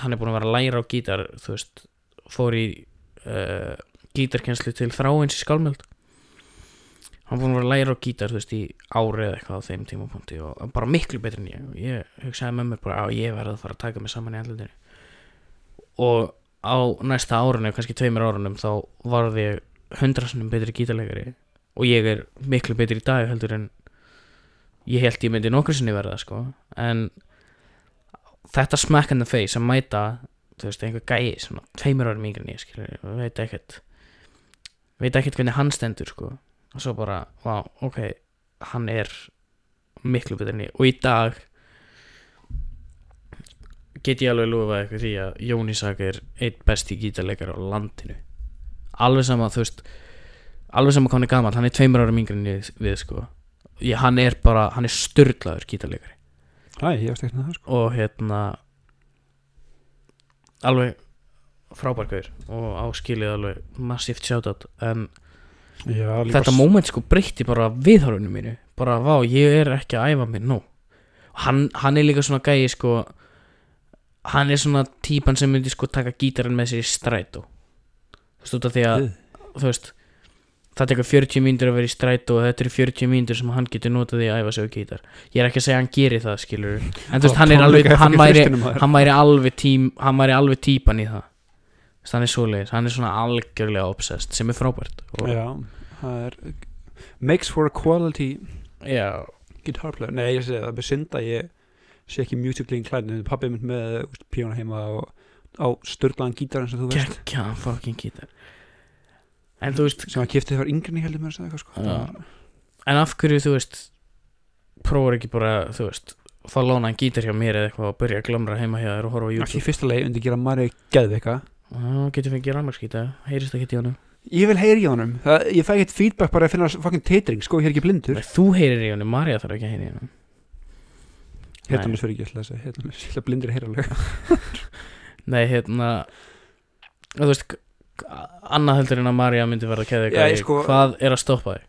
hann er búin að vera að læra á gítar þú veist, fór í uh, gítarkenslu til þráins í skálmöld hann búin að vera að læra á gítar þú veist, í ári eða eitthvað á þeim tímapunkti og bara miklu betri en ég. Og ég hugsaði með mér bara, á, ég verði að fara að taka mig saman í andlutinu og á næsta árunni, kannski tveimur árunum þá varði ég hundrasunum betri gítarleikari. Og ég er miklu betri í dag heldur en ég held ég myndi nokkur sinni verða sko. En þetta smack in the face að mæta þú veist, einhver gæi, svona tveimur árum yngri en ég skilur, veit ekkert veit ekkert hvernig hann stendur sko og svo bara, vá, ok hann er miklu betur en ég. Og í dag get ég alveg lofað eitthvað því að Jón Ísak er einn besti gítarleikar á landinu. Alveg sama, þú veist alveg sama hann er gammal, hann er tveimur árum yngri en ég við sko. Ég, hann er bara, hann er styrlaður gítarleikari. Æ, ég veist ekki það sko. Og hérna alveg frábærkaur og áskilið alveg massíft shoutout. En Já, þetta moment sko breytti bara viðhorfinu mínu. Bara vá, ég er ekki að æfa mig nú. Hann, hann er líka svona gæi sko hann er svona típan sem myndi sko taka gítarinn með sér í strætó. Þú veist út af því að þú veist það tekur 40 mínútur að vera í strætó og þetta eru 40 mínútur sem hann getur notað í að æfa sig á gítar. Ég er ekki að segja að hann gerir það skilur en þú veist hann er alveg hann væri, hann væri alveg tím hann væri alveg típan í það hann er svoleiðis, hann er svona algjörlega obsessed sem er frábært. Já, það er Makes for a quality já, guitar player. Nei, ég segi það, það er synd að ég sé ekki musically inclined pabbi mynd með píóna heima og á störglaðan gítar eins og þú veist. Geggja fucking gítar. En þú veist, sem að kipti þegar yngri heldur mér að segja eitthvað sko. Já. en af hverju þú veist prófur ekki bara, þú veist fá lána en gítar hjá mér eða eitthvað og byrja að glamra heima hjá þér og horfa á Ekki í YouTube? fyrsta leið undir gera Mari geðveika og getur fengið rafmagsgíta, heyrist ekki í honum? Ég vil heyri í honum. Það, Ég fæ ekkert feedback bara að finna fucking titring sko, ég er ekki blindur. Nei, þú heyrir í honum, Marja þarf ekki að heyra í honum. Hérna mér fyrir ekki alltaf að segja Hérna mér fyrir blindur heyra alveg. [LAUGHS] Nei, hérna þú veist, annað heldur en að Marja myndi verða að keða ég eitthvað sko- hvað er að stoppa þig?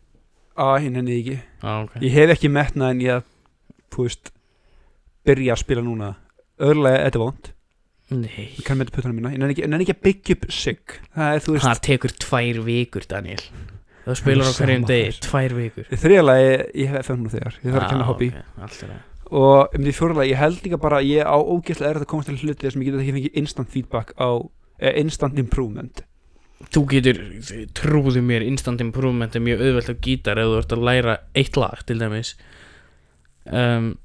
Á, hinn henni ekki. Ah, okay. Ég hef ekki metna en ég Þú veist Byrja að spila núna. Öðrulega þetta er vond Nei, Ég kann með þetta puttana mína. Ég nenni ekki, ég nenni ekki að byggja upp sig. Það er þú veist það tekur tvær vikur, Daniel þú spilar á Sama hverjum degi, þessu. tvær vikur. Þriðalagi ég hef FM nú þegar. Ég þarf að Ah, kenna hobby. ok, allt er það Og um því fjóralagi ég held líka bara að Ég á ógeðslega er að komast til hluti sem ég get ekki fengið instant feedback á eh, Instant improvement. Þú getur, trúðu mér instant improvement er mjög auðvelt á gítar ef þú ert að læra eitt lag til dæmis. Um,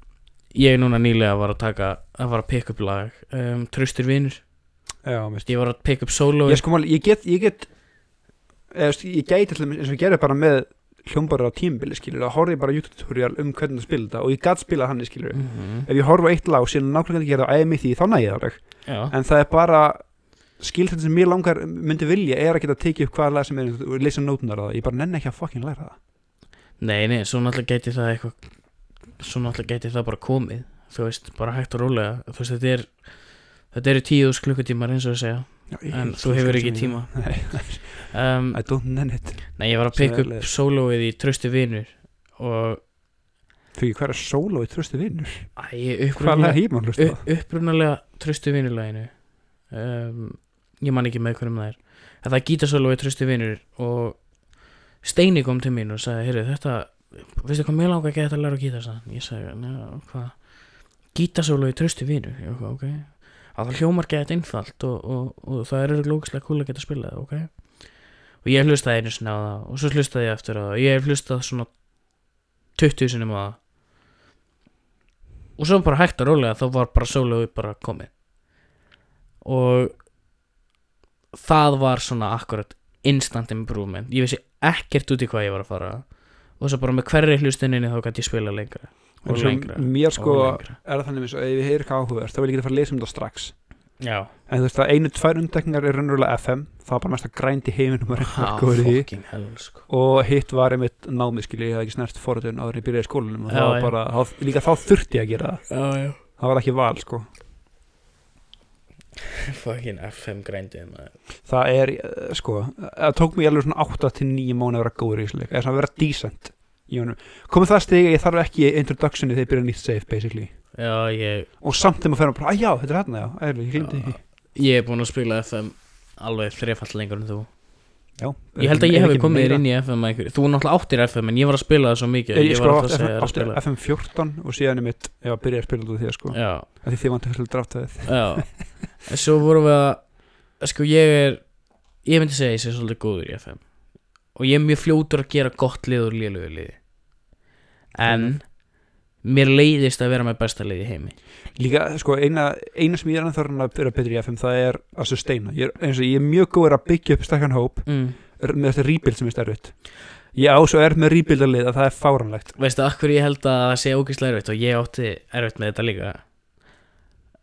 ég er núna nýlega var að taka að var að pick up lag um, Tröstur veist ég var að pick up solo Ég sko ég get Ég get Ég gæti dæmis eins og ég gerði bara með hljómbarur á tímbili skilur að horfði ég bara YouTube tutorial um hvernig það spila þetta og ég gat spila hann skilur mm ef ég horfa eitt lag og síðan nákvæmlega ekki gera það æmi því þá næ ég það en það er bara skilþætti sem mér langar myndi vilja er að geta tekið upp hvaða lag sem er og leysa nótunar á það. Ég bara nenni ekki að fucking læra það. Nei, nei, svo náttúrulega gæti það eitthvað svo náttúrulega gæti það bara komið þú veist, bara hægt og rólega. Þú veist, þetta er þetta eru tíus klukkutímar eins og að segja. Já, En þú hefur ekki tíma. [LAUGHS] Nei, um, I don't nenni it. Nei, ég var að pick up Sælir. soloið í Tröstu vinur og Fyrir hvað er solo í tröstu vinnur? Hvað upprunalega, lag hýr mann hlusta upp, upprunalega tröstu vinurlæginu um, ég man ekki með hverjum það er. En það er gítasólu í tröstu vinur og Steini kom til mín og sagði heyrðu þetta, veistu hvað mér langar ekki að læra að gíta sann ég sagði, neða, hvað? Gítasólu í tröstu ég, ok, að það hljómar gett einfalt og, og, og það er lókislega cool að geta spilað, ok. Og ég hlustaði einu sinni á það og svo hlustaði ég eftir á það. Og ég hef hlustað svona 20 sinni á það. Og svo bara hægt að rólega þá var bara sólóið bara komið. Og það var svona akkurat instant improvement. Ég vissi ekkert út í hvað ég var að fara og svo bara með hverri hlustuninni þá gæti ég spila lengra og svo lengra mér sko lengra. er það þannig eins og ef ég heyri eitthvað áhugavert þá vil ég að fara að lesa um þetta strax. Já, en þú veist að einu, tvær undekningar er raunverulega FM það var bara mest að grændi heiminum í hell sko. og hitt var einmitt námið skilji ég hafði ekki snert forutun áður ég byrjaði í skólanum og Já, það bara, þá, líka þá þurfti ég að gera það. Já. Það var ekki val sko fucking FM grændið maður. Það er, eh, sko, það tók mig alveg svona 8 til 9 mánu að vera góður í þessu leik. Eða svona að vera decent komið það stig að ég þarf ekki introductioni þegar ég byrja nýtt save basically. Já, ég, og samt þegar maður fyrir bara, að já, þetta er hérna já, ég glimti því. Ég er búinn að spila FM alveg þrefall lengur en þú já, ég held að ég ekki komið meira. inn í FM að einhverju. þú náttúrulega áttir FM en ég var að spila það svo mikið ég, ég sko var átti alltaf að segja þér að átti spila FM 14 og síðan er mitt, já, byrjaði að spila út af því að sko, að því þið hlutur draftaðið. Já. En svo vorum við að sko ég er ég myndi segja ég sé svolítið góður í FM og ég er mjög fljótur að gera gott lið og lélugu liði. En mér leiðist að vera með besta lið í heimi. Líka, sko, eina, eina sem ég er ennþá að vera betri í FM, það er að sustaina ég er, eins og ég er mjög góður að byggja upp stakkan hóp mm. með þetta rebuild sem er stærfitt ég á svo er með rebuildarlið að það er fáranlegt veistu hverju ég held að það sé ógeðslega erfitt og ég átti erfitt með þetta líka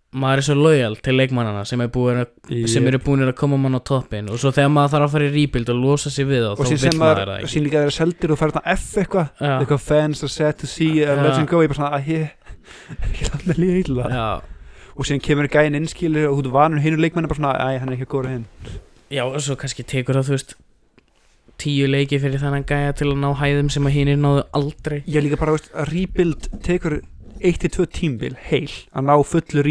maður er svo lojal til leikmannana sem, er búin að, sem eru búin að koma mann á toppin og svo þegar maður þarf að fara í rebuild og losa sig við og þá síðan maður maður síðan líka þeirra seldir og fara þarna F eitthvað já, eitthvað fans are sad to see uh, Já. let's go ég bara svona að ég er allir líka illa. Já, og síðan kemur gæinn innskilur og þú ert vanur hinu leikmenni bara svona æ hann er ekki að góra hinn já, og svo kannski tekur það þú veist tíu leiki fyrir þannig gæja til að ná hæðum sem að hinir náðu aldrei. Ég líka bara veist að rebuild tekur 1-2 tímbil heil að ná fullu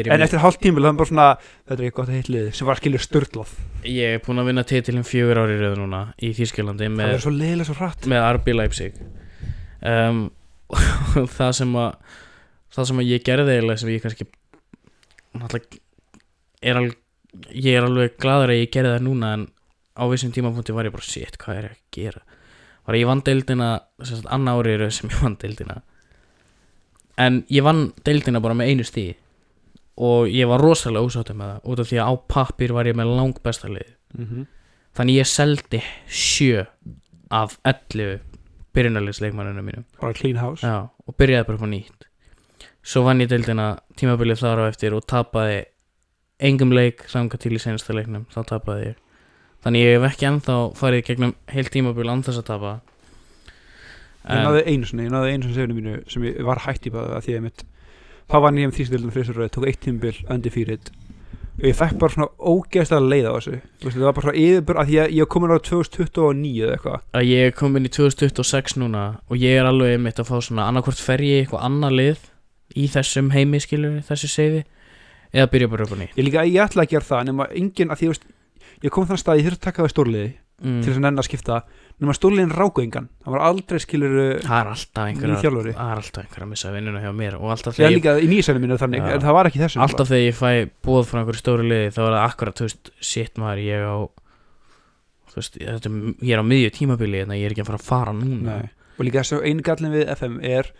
er, en eftir hálft tímbil það er bara svona þetta er ekki gott að heitlið sem var skilur störtlað ég er búin að vinna titilum fjögur ári röð núna í Þýskalandi það með er með RB Leipzig. Um, [LAUGHS] það sem að það sem að ég gerði eiginlega sem ég kannski er alveg ég er alveg gladur að ég gerði það núna en á vissum tímapunkti var ég bara shit, hvað er ég að gera? Var ég vann deildina sem sagt annar árið í röð sem ég vann deildina en ég vann deildina bara með einu stíð og ég var rosalega ósáttur með það út af því að á pappir var ég með langt besta lið. Mm -hmm. þannig ég seldi sjö af 11 byrjunarlegsleikmanninu mínum. Já, og byrjaði bara upp á nýtt. Svo vann ég deildina tímabilið þar á eftir og tapaði engum leik þanga til í senasta leiknum þá tapaði ég. Þannig ég hef ekki ennþá farið gegnum heilt tímabil án þess að tapa ég náði einu svona, ég náði einu svona sefinu mínu sem ég var hætt í bara að því að ég mitt þá var nýjum þýstildum fristurröð, tók eitt tímbil undefeated og ég fekk bara svona ógeðslega leið á þessu. Veist, það var bara svona yfirbur að að ég kom inn á 2029 eða eitthvað. Að ég kom inn í 2026 núna og ég er alveg einmitt að fá svona annarkvort fer ég eitthvað annað lið í þessum heimi skilur þessu seifi eða byrja bara upp á nýtt. Ég líka, ég ætla að gera það nema engin að því, ég kom þann stað ég þurfti að taka það stórliði mm. til þess að nenn að skipta nema stórliðin ráku engan hann var aldrei skilur það er alltaf einhver Ný að- þjálfari. það er alltaf einhver að missa vinnuna hjá mér og alltaf þegar líka í nýsælu mínu þannig, Já. en það var ekki þessu alltaf þegar ég fæ bóð frá einhverju stóru liði þá er það akkurat, þú veist, shit maður ég á þú veist, þetta, ég er á miðju tímabili en ég er ekki að fara að fara núna Nei. og líka þessu einu gallin við FM er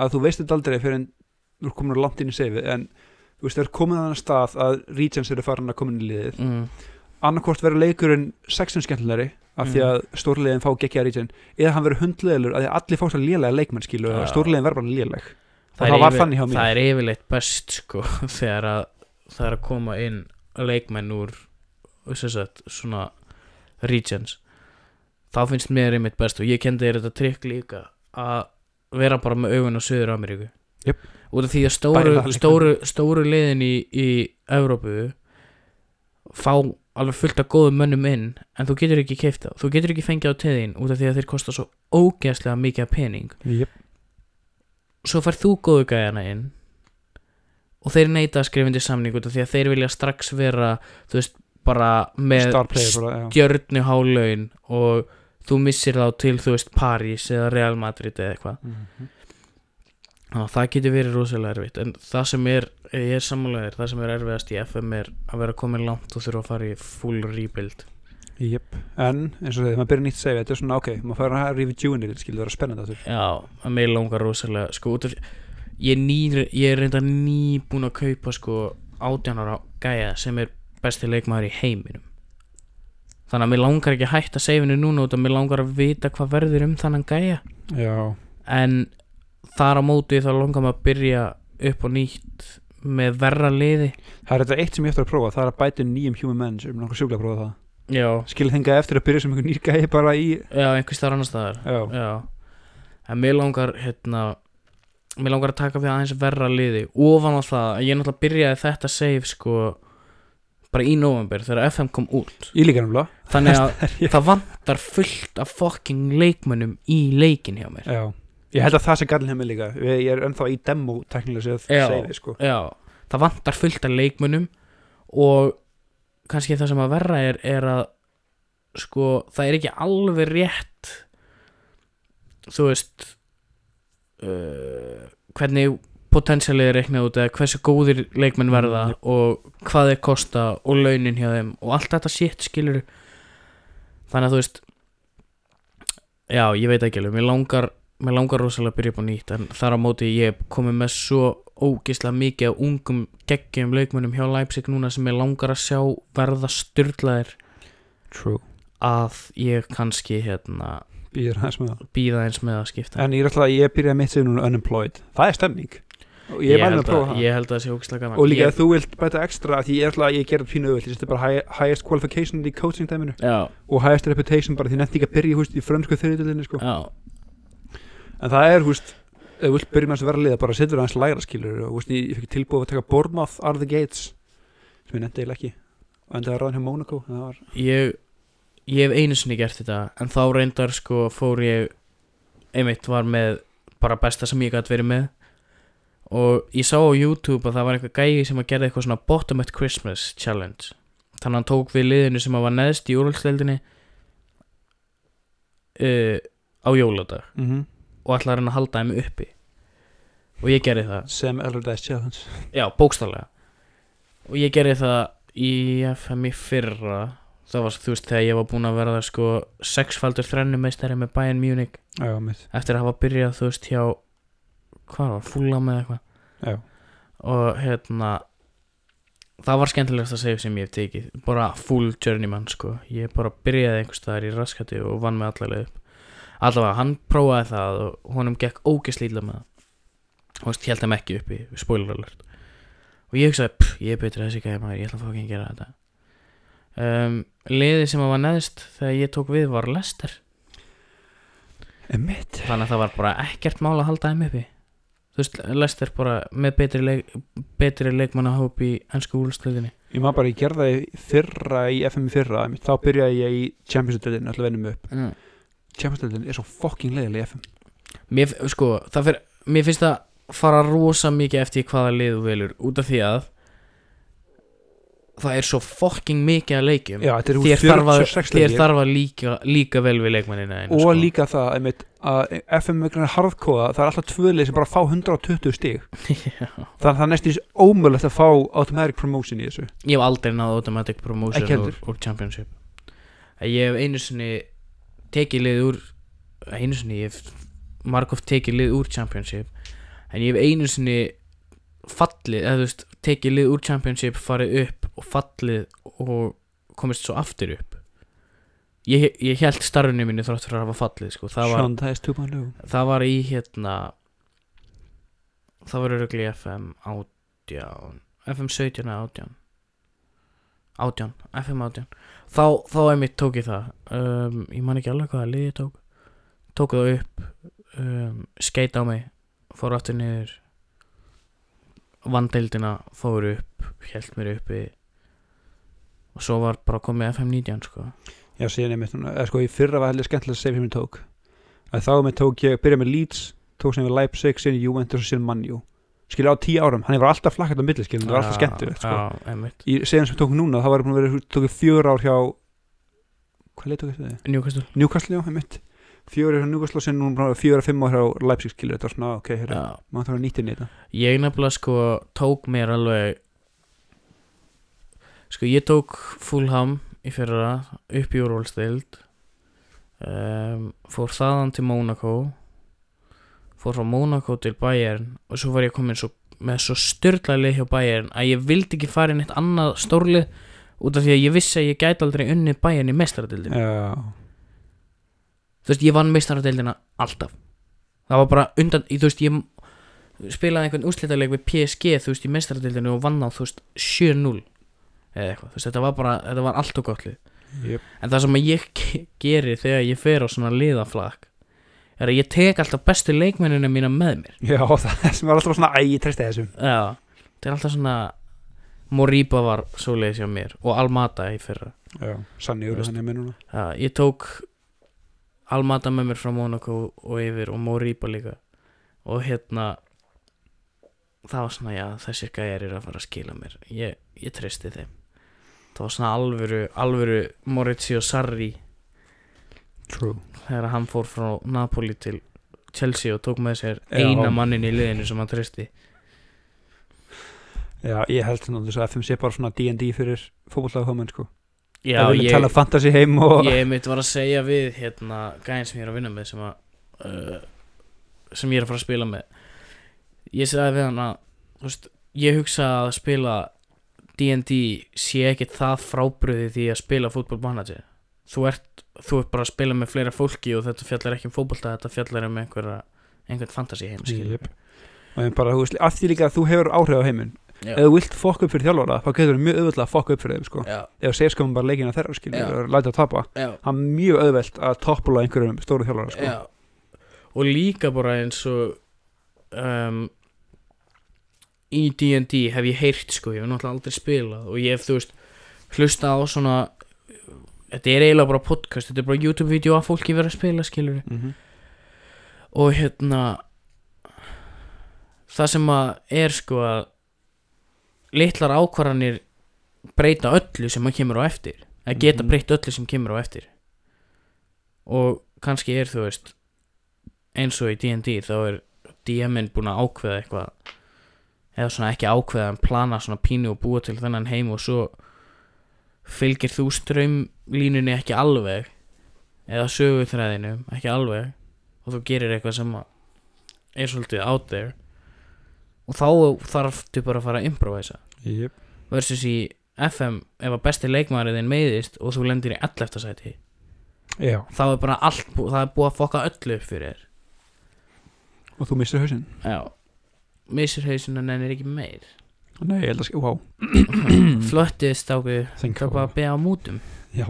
að þú veist þetta aldrei fyrir en þú er komin á í seifi en þú veist það er komin að þannig stað að Regents eru farin að koma inn í liðið mm, annarkvort verður leikurinn sexun skemmtilegri af því Mm. að stórliðin fá geggja Regent eða hann verður hundleðilur að því að allir fá svo lélega leikmenn skilu og Já. stórliðin verður bara léleg það, það yfir- það er yfirleitt best sko [LAUGHS] þegar að það er að koma inn leikmenn úr að svona regions þá finnst mér einmitt best og ég kendi þér þetta trikk líka að vera bara með augun á Suður Ameríku Jöp. út af því að stóru, stóru, stóru liðin í, í Evrópu fá alveg fullt af góðum mönnum inn en þú getur ekki keift þá þú getur ekki fengið á teðin út af því að þeir kosta svo ógeðslega mikið pening yep. svo fær þú góðu gæjana inn og þeir skrifa undir samning út af því að þeir vilja strax vera þú veist bara með star player bara, já. stjörnu hálaun og þú missir þá til þú veist París eða Real Madrid eða eitthvað Mhm. Ná, það getur verið rosalega erfitt en það sem er, ég er sammálaðir það sem er erfiðast í FM er að vera komin langt og þurfa að fara í full rebuild. Jep. en eins og þegar maður byrja nýtt seifi þetta er svona ok, maður fara að reviewinir skilur það vera spennandi aftur. Já, að mig langar rosalega sko út af ég er, ný, ég er reynda nýbúin að kaupa sko 18 ára gæja sem er besti leikmaður í heiminum. Þannig að mér langar ekki að hætta seifinu núna út að mér langar að vita hvað verður um þannan gæja. Já, en þar á móti þá langar maður að byrja upp og nýtt með verra liði. Það er þetta eitt sem ég eftir að prófa það er að bæta nýjum human men sem langar sjúklega að prófa það. Já, skilja þenga eftir að byrja sem einhver nýr gæi bara í já einhvers þar annar staðar. Já, já. En mér langar hérna mér langar að taka við aðeins verra liði. Ofan á það að ég náttúrulega byrjaði þetta save sko bara í november þegar FM kom út. Ég líka náttúrulega. Þannig að [LAUGHS] það vantar fullt af fucking leikmönnum í leikin hjá mér. Já, ég held að það sé gallin hjá mig líka. Ég er ennþá í demo teknilega séð sko. já, það vantar fullt af leikmönnum og kannski það sem að verra er er að sko það er ekki alveg rétt þú veist uh, hvernig potensialið er reiknað út eða hversu góðir leikmenn verða og hvað þeir kosta og launin hjá þeim og allt þetta shit skilur þannig að þú veist já, ég veit ekki alveg mér langar, mér langar rosalega að byrja upp á nýtt en þar á móti ég er komið með svo ógislega mikið af ungum geggjum leikmennum hjá Leipzig núna sem ég langar að sjá verða styrlaðir true, að ég kannski hérna með það. býða eins með að skipta. En ég er alltaf, ég byrjaði mitt sig núna unemployed. Það er stemning. Og ég er að held að, það. ég held að það sé ógislega gaman. Og líka ég, ef þú vilt bæta ekstra því ég er alltaf, ég gerði pínu öll ég seti bara high, highest qualification í coaching dæminu já, og highest reputation bara því nefndi ekki að byrja í frönsku þriðutölinni sko. En það er húst, ef þú vilt byrja með þessu verða liða bara setur hans lægra skilur og húst, ég, ég fikk tilbúið að taka out of the gates sem ég nefndi eiginlega ekki. Og endaði að ráðin hjá Monaco en það var, ég ég hef einu sinni gert þetta en þá reyndar sko fór ég einmitt var með bara besta sem ég gæti verið með. Og ég sá á YouTube að það var eitthvað gægi sem að gera eitthvað svona bottom at Christmas challenge. Þannig að hann tók við liðinu sem að var neðst í úrvaldsleildinni uh, á jóladag. Mm -hmm. Og ætlaði að reyna að halda þeim uppi. Og ég gerði það. Sam Allardyce challenge. Já, bókstallega Og ég gerði það í FM í fyrra. Það var, þú veist, þegar ég var búinn að verða sko sexfaldur þrennumeistari með Bayern Munich. Já, mitt, eftir að hafa byrjað, þú veist, hjá hvað var, fúla með eitthvað. Já, og hérna það var skemmtilegast að segja sem ég hef tekið. Bara full journeyman, sko. Ég bara byrjaði einhvers staðar í raskati og vann með allavega upp allavega, hann prófaði það og honum gekk ógeslítla með það. Og held þeim ekki uppi, spoiler alert. Og ég hugsaði, pff, ég er betur þessi gæði maður, ég ætla að fá ekki að gera þetta. Um, liðið sem var neðst þegar ég tók við var Lester en mitt þannig að það var bara ekkert mál að halda þeim uppi. Þú veist, Lester bara með betri, leik, betri leikmannahóp í ennsku úlstöðinni ég maður bara, ég gerði það í fyrra í FM í fyrra, þá byrjaði ég í Champions-döldin, alltaf vennum upp. Mm. Champions-döldin er svo fucking leiðileg FM mér, sko, það fyrir, mér finnst það fara rosa mikið eftir hvaða lið þú velur út af því að það er svo fucking mikið að leikjum. Já, þetta er þér þarf að, 46 þér leikir. þarf að líka, líka vel við leikmannina einu, og sko. líka það einmitt, að FM er harðkóða það er alltaf tvöðlið sem bara fá 120 stig. [LAUGHS] Þannig að það er næstis ómögulegt að fá automatic promotion í þessu. Ég hef aldrei náð automatic Ekki promotion heldur. úr, úr championship. Ég hef einu sinni tekið lið úr einu sinni, ég hef margóft tekið lið úr championship en ég hef einu sinni fallið, eða þú veist, tekið lið úr championship farið upp og fallið og komist svo aftur upp. Ég, ég held starfinu minni þrátt fyrir að hafa fallið sko. það, var, 2.0 það var í hérna það var örugli FM 18 FM 17 eða 18 18, FM 18 þá, þá einmitt tók ég það. Um, ég man ekki alveg hvaða lið ég tók. Tók það upp um, skeit á mig, fór aftur niður. Vandeildina fór upp, held mér uppi. Og svo var bara komið FM 19 sko. Já, síðan einmitt, eða sko í fyrra var heldur skemmtilega að segja sem ég tók. Að þá með tók ég, byrja með Leeds tók sem við Leipzig, síðan Juventus og síðan Manju skilja á tíu árum, hann var alltaf flakkað á milli skilja, það var alltaf skemmtilegt sko. í segjan sem tók núna, þá var búin að vera tók ég fjör ár hjá hvað leið tók ég þetta? Newcastle. Newcastle, já, einmitt. Fjör ár hjá Newcastle og síðan núna fjör að fimm ár hjá Leipzig skilja, þetta var svona, ok, hérna, maður þarf að nýta inn í þetta. Ég nefnilega sko tók mér alveg Sko ég tók Fulham í fyrra upp í úrvalstild um, Fór þaðan til Monaco Fór frá Monaco til Bayern Og svo var ég komin svo, með svo styrla leið hjá Bayern Að ég vildi ekki fara í neitt annað stórlið út af því að ég vissi að ég gæti aldrei unnið bæjan í meistaradildinu Já, þú veist, ég vann meistaradildina alltaf. Það var bara undan, þú veist, ég spilaði einhvern úrslitaleg við PSG þú veist, í meistaradildinu og vann á, þú veist, 7-0 eða eitthvað, þú veist, þetta var bara þetta var allt og gott lið. Jep. en það sem ég ge- geri þegar ég fer á svona liðaflag er að ég tek alltaf bestu leikmennina mína með mér. Já, [LAUGHS] það sem var alltaf svona Æ, ég treysti þessum. Já, þetta er alltaf svona Moriba var svoleiðis hjá mér og Almata í fyrra. Já, eru veist. þannig með núna. Já, ég tók Almata með mér frá Monaco og yfir og Moriba líka. Og hérna það var svona, já, þessir gæjar eru að fara að skila mér. Ég, ég treysti þeim. Það var svona alvöru, alvöru Maurizio Sarri True. Þegar hann fór frá Napoli til Chelsea og tók með sér Já. eina mannin í liðinu sem hann treysti. Já, ég held þannig þess að FM sé bara svona D&D fyrir fótbollega hómenn sko. Já, Það vilja ég, tala fantasy heim og ég mitt var að segja við hérna gæðin sem ég er að vinna með sem að uh, sem ég er að fara að spila með. Ég sagði við hann að þú veist, ég hugsa að spila D&D sé ekki það frábriði því að spila fútbolmanager þú ert, þú ert bara að spila með fleira fólki og þetta fjallar ekki um fótbolta þetta fjallar um einhverja einhvern fantasy heim Jep. og en bara, þú veist, af því líka að þú hefur áhrif á heiminn ef þú vilt fokka upp fyrir þjálfara þá getur þú mjög auðvitað að fokka upp fyrir þeim sko. Segir sko bara leikina þeirra og læta að tapa það er mjög auðvelt að toppula einhverjum stóru þjálfara sko. Og líka bara eins og um, í D&D hef ég heyrt sko, ég hef náttúrulega aldrei spilað og ég hef þú veist hlusta á svona þetta er eiginlega bara podcast, þetta er bara YouTube-vídeó að fólki vera að spila skilur mm -hmm. og hérna það sem að er sko að litlar ákvarðanir breyta öllu sem að kemur á eftir að geta Mhm. breytt öllu sem kemur á eftir og kannski er þú veist eins og í D&D þá er DM-in búin að ákveða eitthvað eða svona ekki ákveða en plana svona pínu og búa til þennan heim og svo fylgir þú strömlínunni ekki alveg? Eða söguþræðinu ekki alveg? Og þú gerir eitthvað sem er svolítið out there? Og þá þarf þú bara að fara að improvisa. Yep. versus í FM ef að besti leikmaður þinn meiðist og þú lendir í 11. sæti. Já, þá er bara allt, það er búið að fokka öllu upp fyrir þér. Og þú missir hausinn. Já, missir hausinn en ennir ekki meir nei, ég held að, sk- wow flottið stáku Thank það bara að beða á mútum. Já,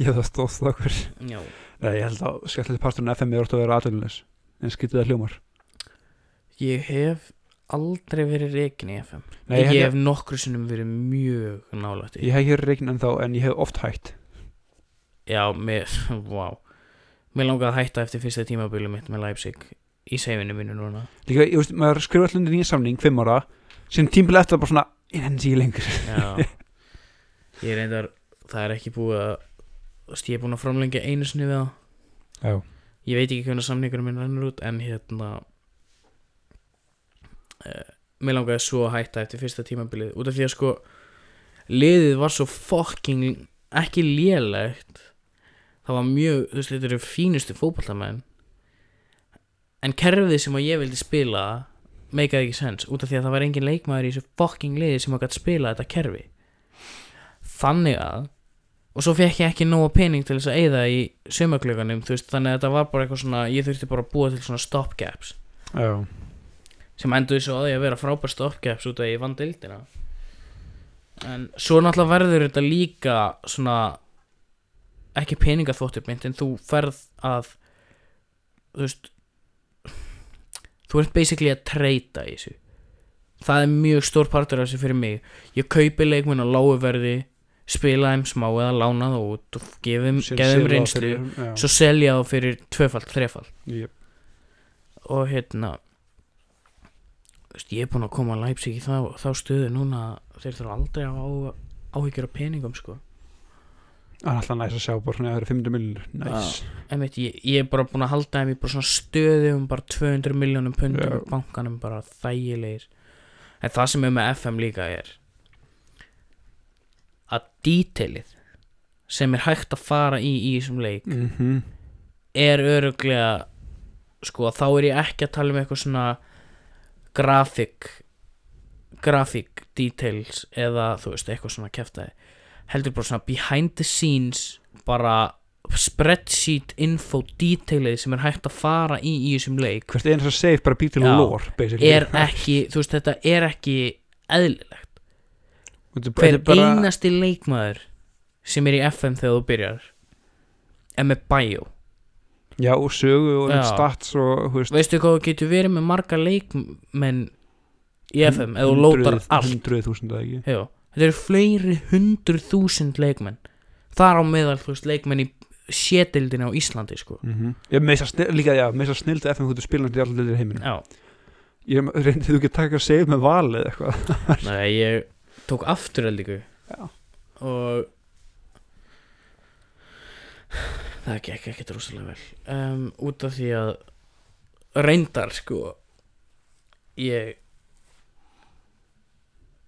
ég það stóðst okkur. Já, nei, ég held að skallið parturinn FM er orðið að vera aðdælulegs en skytið það hljómar. Ég hef aldrei verið reikin í FM Nei, ég, ég- hef nokkru sinnum verið mjög nálægt ég hef hér reikn en þá en ég hef oft hætt. Já, mér, [LAUGHS] wow Mér langaði að hætta eftir fyrsta tímabili mitt með Leipzig í seifinu mínu núna. Líka, ég veist, maður skrifa allir nýja samning fimm ára, sem tímbil eftir bara svona ég nenni sér lengur. [LAUGHS] Ég reyndar, það er ekki búið að Ég er búin að framlengja einu sinni við það. Já, Ég veit ekki hvernig samningur minn rennur út En hérna uh, Mér langaði svo að hætta eftir fyrsta tímabilið Út af því að sko Liðið var svo fucking Ekki lélegt. Það var mjög, þú veist, þetta eru fínustu fótballtamenn En kerfið sem að ég vildi spila Meikaði ekki sens Út af því að það var engin leikmaður í þessu fucking liði Sem að gæti spila þetta kerfi. Þannig að Og svo fekk ég ekki nóga pening til þess að eyða í veist, þannig að þetta var bara eitthvað svona, ég þurfti bara að búa til svona stopgaps. Já, sem endur á því að vera frábær stopgaps út af ég vann deildina. En svo náttúrulega verður þetta líka svona ekki peningaþóttupmynd en þú ferð að þú veist þú ert basically að treyta í þessu. Það er mjög stór partur af þessu fyrir mig. Ég kaupi leikmenn á lágu verði spila þeim smá eða lána það út og gefum selja reynslu. fyrir- svo selja þá fyrir tvöfald, þrefald yep. og hérna veist, ég er búinn að koma að Leipzig í þá, þá stöðu núna þeir þurfa aldrei að á, áhyggjur af peningum sko það er alltaf næst að sjá bara svona að það eru 500 miljonur næs, Einmitt, ég, ég er bara búinn að halda þeim í bara svona stöðu um bara 200 miljónum pundum Já. í bankanum bara þægilegir. En það sem er með FM líka er að dítilið sem er hægt að fara í í þessum leik mm er öruglega sko þá er ég ekki að tala um eitthvað svona grafik grafik details eða þú veist eitthvað svona kæftæði heldur bara svona behind the scenes bara spreadsheet info detailið sem er hægt að fara í í þessum leik hvert einn sem segir bara býr til Já. lore basically. er ekki, þú veist þetta er ekki eðlilegt er hver er bara, einasti leikmaður sem er í FM þegar þú byrjar er með bio já, og sögu og Já. stats og veist, veistu hvað þú getur verið með marga leikmenn í FM eða þú lótar allt hundruð þúsund eða ekki Já, þetta eru fleiri hundruð þúsund leikmenn. Þar á meðal þú veist leikmenn í sétildinu á Íslandi sko. Mm -hmm. ég meisa snill, líka, já, meisa snildi FM þú spilandi í allir heiminu Já, ég [LAUGHS] reyndi þú taka að segja með valið eitthvað? [LAUGHS] Nei ég tók afturöldingu Já. og það gekk ekkert rosalega vel. Um, út af því að reyndar sko ég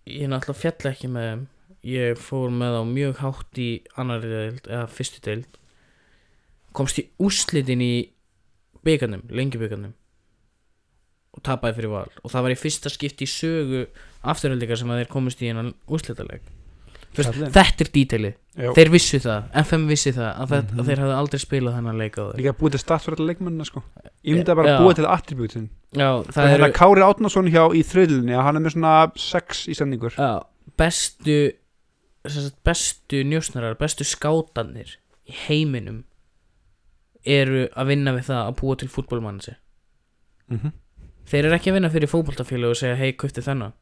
ég náttúrulega fjall ekki með þeim. Ég fór með þá mjög hátt í annari deild eða fyrstu deild. Komst í úrslitin í byggarnum, lengi byggarnum og tapaði fyrir val. Og það var í fyrsta skipti í sögu afturöldingar sem að þeir komist í hennan úrslitaleg Þú veist, þetta er dítilið, Já. þeir vissu það FM vissi það, að, mm Mhm. að þeir hafði aldrei spilað þennan leik á þeir líka búið til alla leikmennina sko ég myndi að bara Já. búið til attributin Já, það er hérna Kári Átnason hjá í þriðlinni hann er með svona sex í sendingur já, bestu bestu njósnarar, bestu skátanir í heiminum eru að vinna við það að búa til fútbolmannsi mm -hmm. þeir eru ekki að vinna fyrir fótboltafélag og segja hei, köfti þennan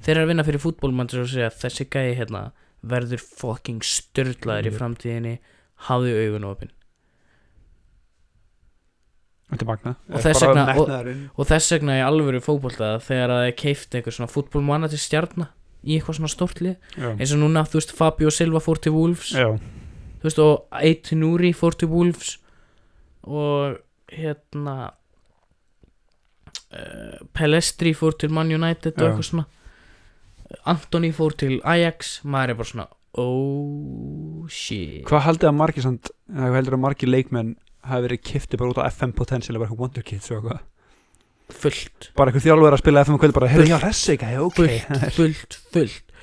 þeir eru að vinna fyrir fútbolmannsi og segja þessi gæi hérna verður fucking störlaður í framtíðinni hafðu augun er magna Og þess vegna- og- og þess vegna í alvöru fótbolta þegar að þeir keifti eitthvað svona fútbolmanna til stjarna í eitthvað svona stórt lið já. eins og núna, þú veist, Fabio Silva fór til Wolves. Já, þú veist, og Eit Núri fór til Wolves. Og hérna uh, Pelestri fór til Man United og Já. eitthvað svona Antoni fór til Ajax maður er bara svona oh shit. Hvað haldið að margir samt, hvað heldur að margir leikmenn hafi verið kifti bara út á FM potential bara eitthvað wonder kids og eitthvað? Fullt, bara eitthvað þjálfur að spila FM og kvöldi bara, heyrðu, já, Ressika, já, ok. Fullt, fullt, fullt.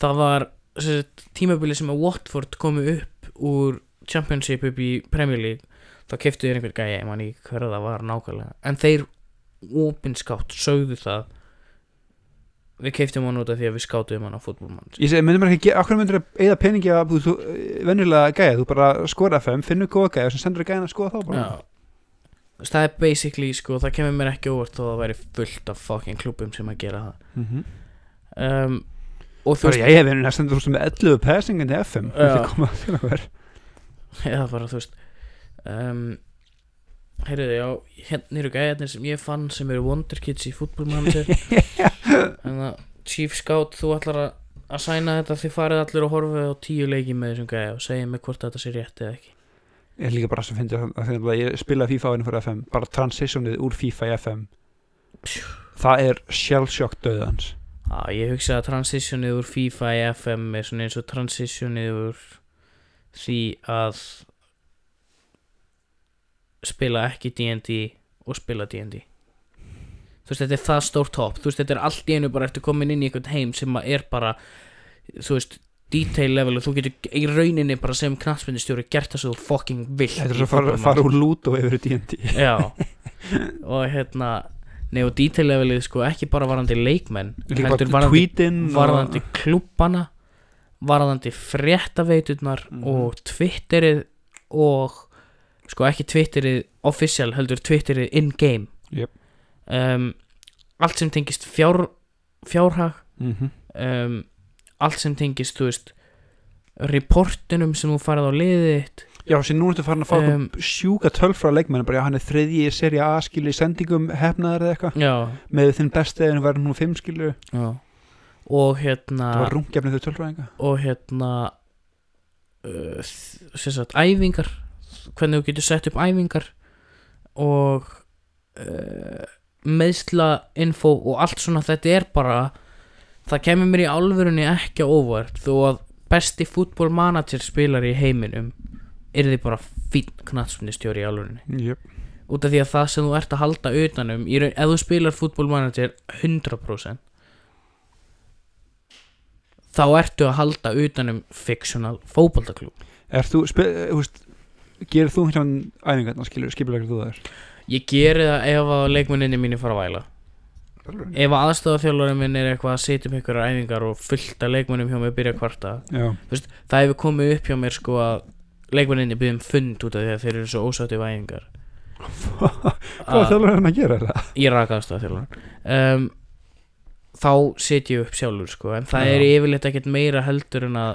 Það var þessi, tímabili sem að Watford komu upp úr Championship upp í Premier League þá keftu þeir einhver gæja, ég man ekki hverða það var nákvæmlega. En þeir opinskátt sögðu það við keiftum hann út af því að við skáttum hann á fútbolmann Ég segi, myndum ekki, okkur myndir að eða peningi að þú, þú venjulega gæja, þú bara skora FM, finnur góða gæja og sem sendur gæjan að skoða þá bara? Já. Það er basically sko, það kemur mér ekki óvart þó að það væri fullt af fucking klubum sem að gera það. Mm -hmm. um, og þú veist, ég hef verið næstum þú veist með 11 passingin í FM Já. Bara þú veist um, heyrðu já, hérna eru gæjarnir sem ég fann sem eru Wonderkids í fútbolmanager [LAUGHS] en það Chief Scout, þú ætlar að að sæna þetta þið farið allir og horfið á tíu leiki með þessum gæja og segja mig hvort þetta sé rétt eða ekki. Ég er líka bara að, að, að ég spilaði FIFA á henni fyrir FM bara transitionið úr FIFA í FM það er shellshock döðans Já, ég hugsa að transitionið úr FIFA í FM er svona eins og transitionið úr því að spila ekki D&D og spila D&D Þú veist, þetta er það stórt hopp. Þú veist, þetta er allt í einu bara eftir komin inn í einhvern heim sem að er bara þú veist, detail level og þú getur í rauninni bara sem knatsmyndistjóri gert það svo þú fucking vill Þetta er að fara, fara úr lút og yfir í D&D Já. [LAUGHS] Og hérna Nei og detail levelið sko ekki bara varandi leikmenn heldur varðandi klubbana varðandi fréttaveiturnar Mhm. og twitterið og sko ekki twitterið official heldur twitterið in-game. Jep. Um, allt sem tengist fjár, fjárhag mm -hmm. um, allt sem tengist þú veist reportunum sem þú farið á liðið Já, sér nú ertu farin að fá Um, sjúka tölfra leikmenn bara já, hann er þriðji í seri A skilu í sendingum hefnaðar eða eitthvað. Með þinn besti eða verður nú fimm skilu já. Og hérna það var rungjafnið þau tölfræðinga. Og hérna uh, sem sagt æfingar hvernig þú getur sett upp æfingar og uh, meðsla info og allt svona þetta er bara það kemur mér í alvörunni ekki óvart þó að besti fútbolmanager spilar í heiminum er þið bara fín knatsmyndistjóri í alvörunni Jöp. út af því að það sem þú ert að halda utanum raun, ef þú spilar fútbolmanager 100% þá ertu að halda utanum fictional fótboltaklúb Er þú, spil, þú veist, gerir þú hérna æfingarna, skilur, skipilegur þú það er? Ég geri það ef að leikmenninni mínu fara að væla. Ef að aðstofa minn er eitthvað að setja upp einhverjar æfingar og fullt af leikmennum hjá mig byrja að kvarta Já, það hefur komið upp hjá mér sko að leikmenninni byrjum fund út af því að þeir eru svo ósátti af æfingar. [LAUGHS] Hvað þjálfur hann að gera þetta? ég raka aðstofa þjálfur um, þá set ég upp sjálfur sko en það Já. er yfirleitt ekkert meira heldur en að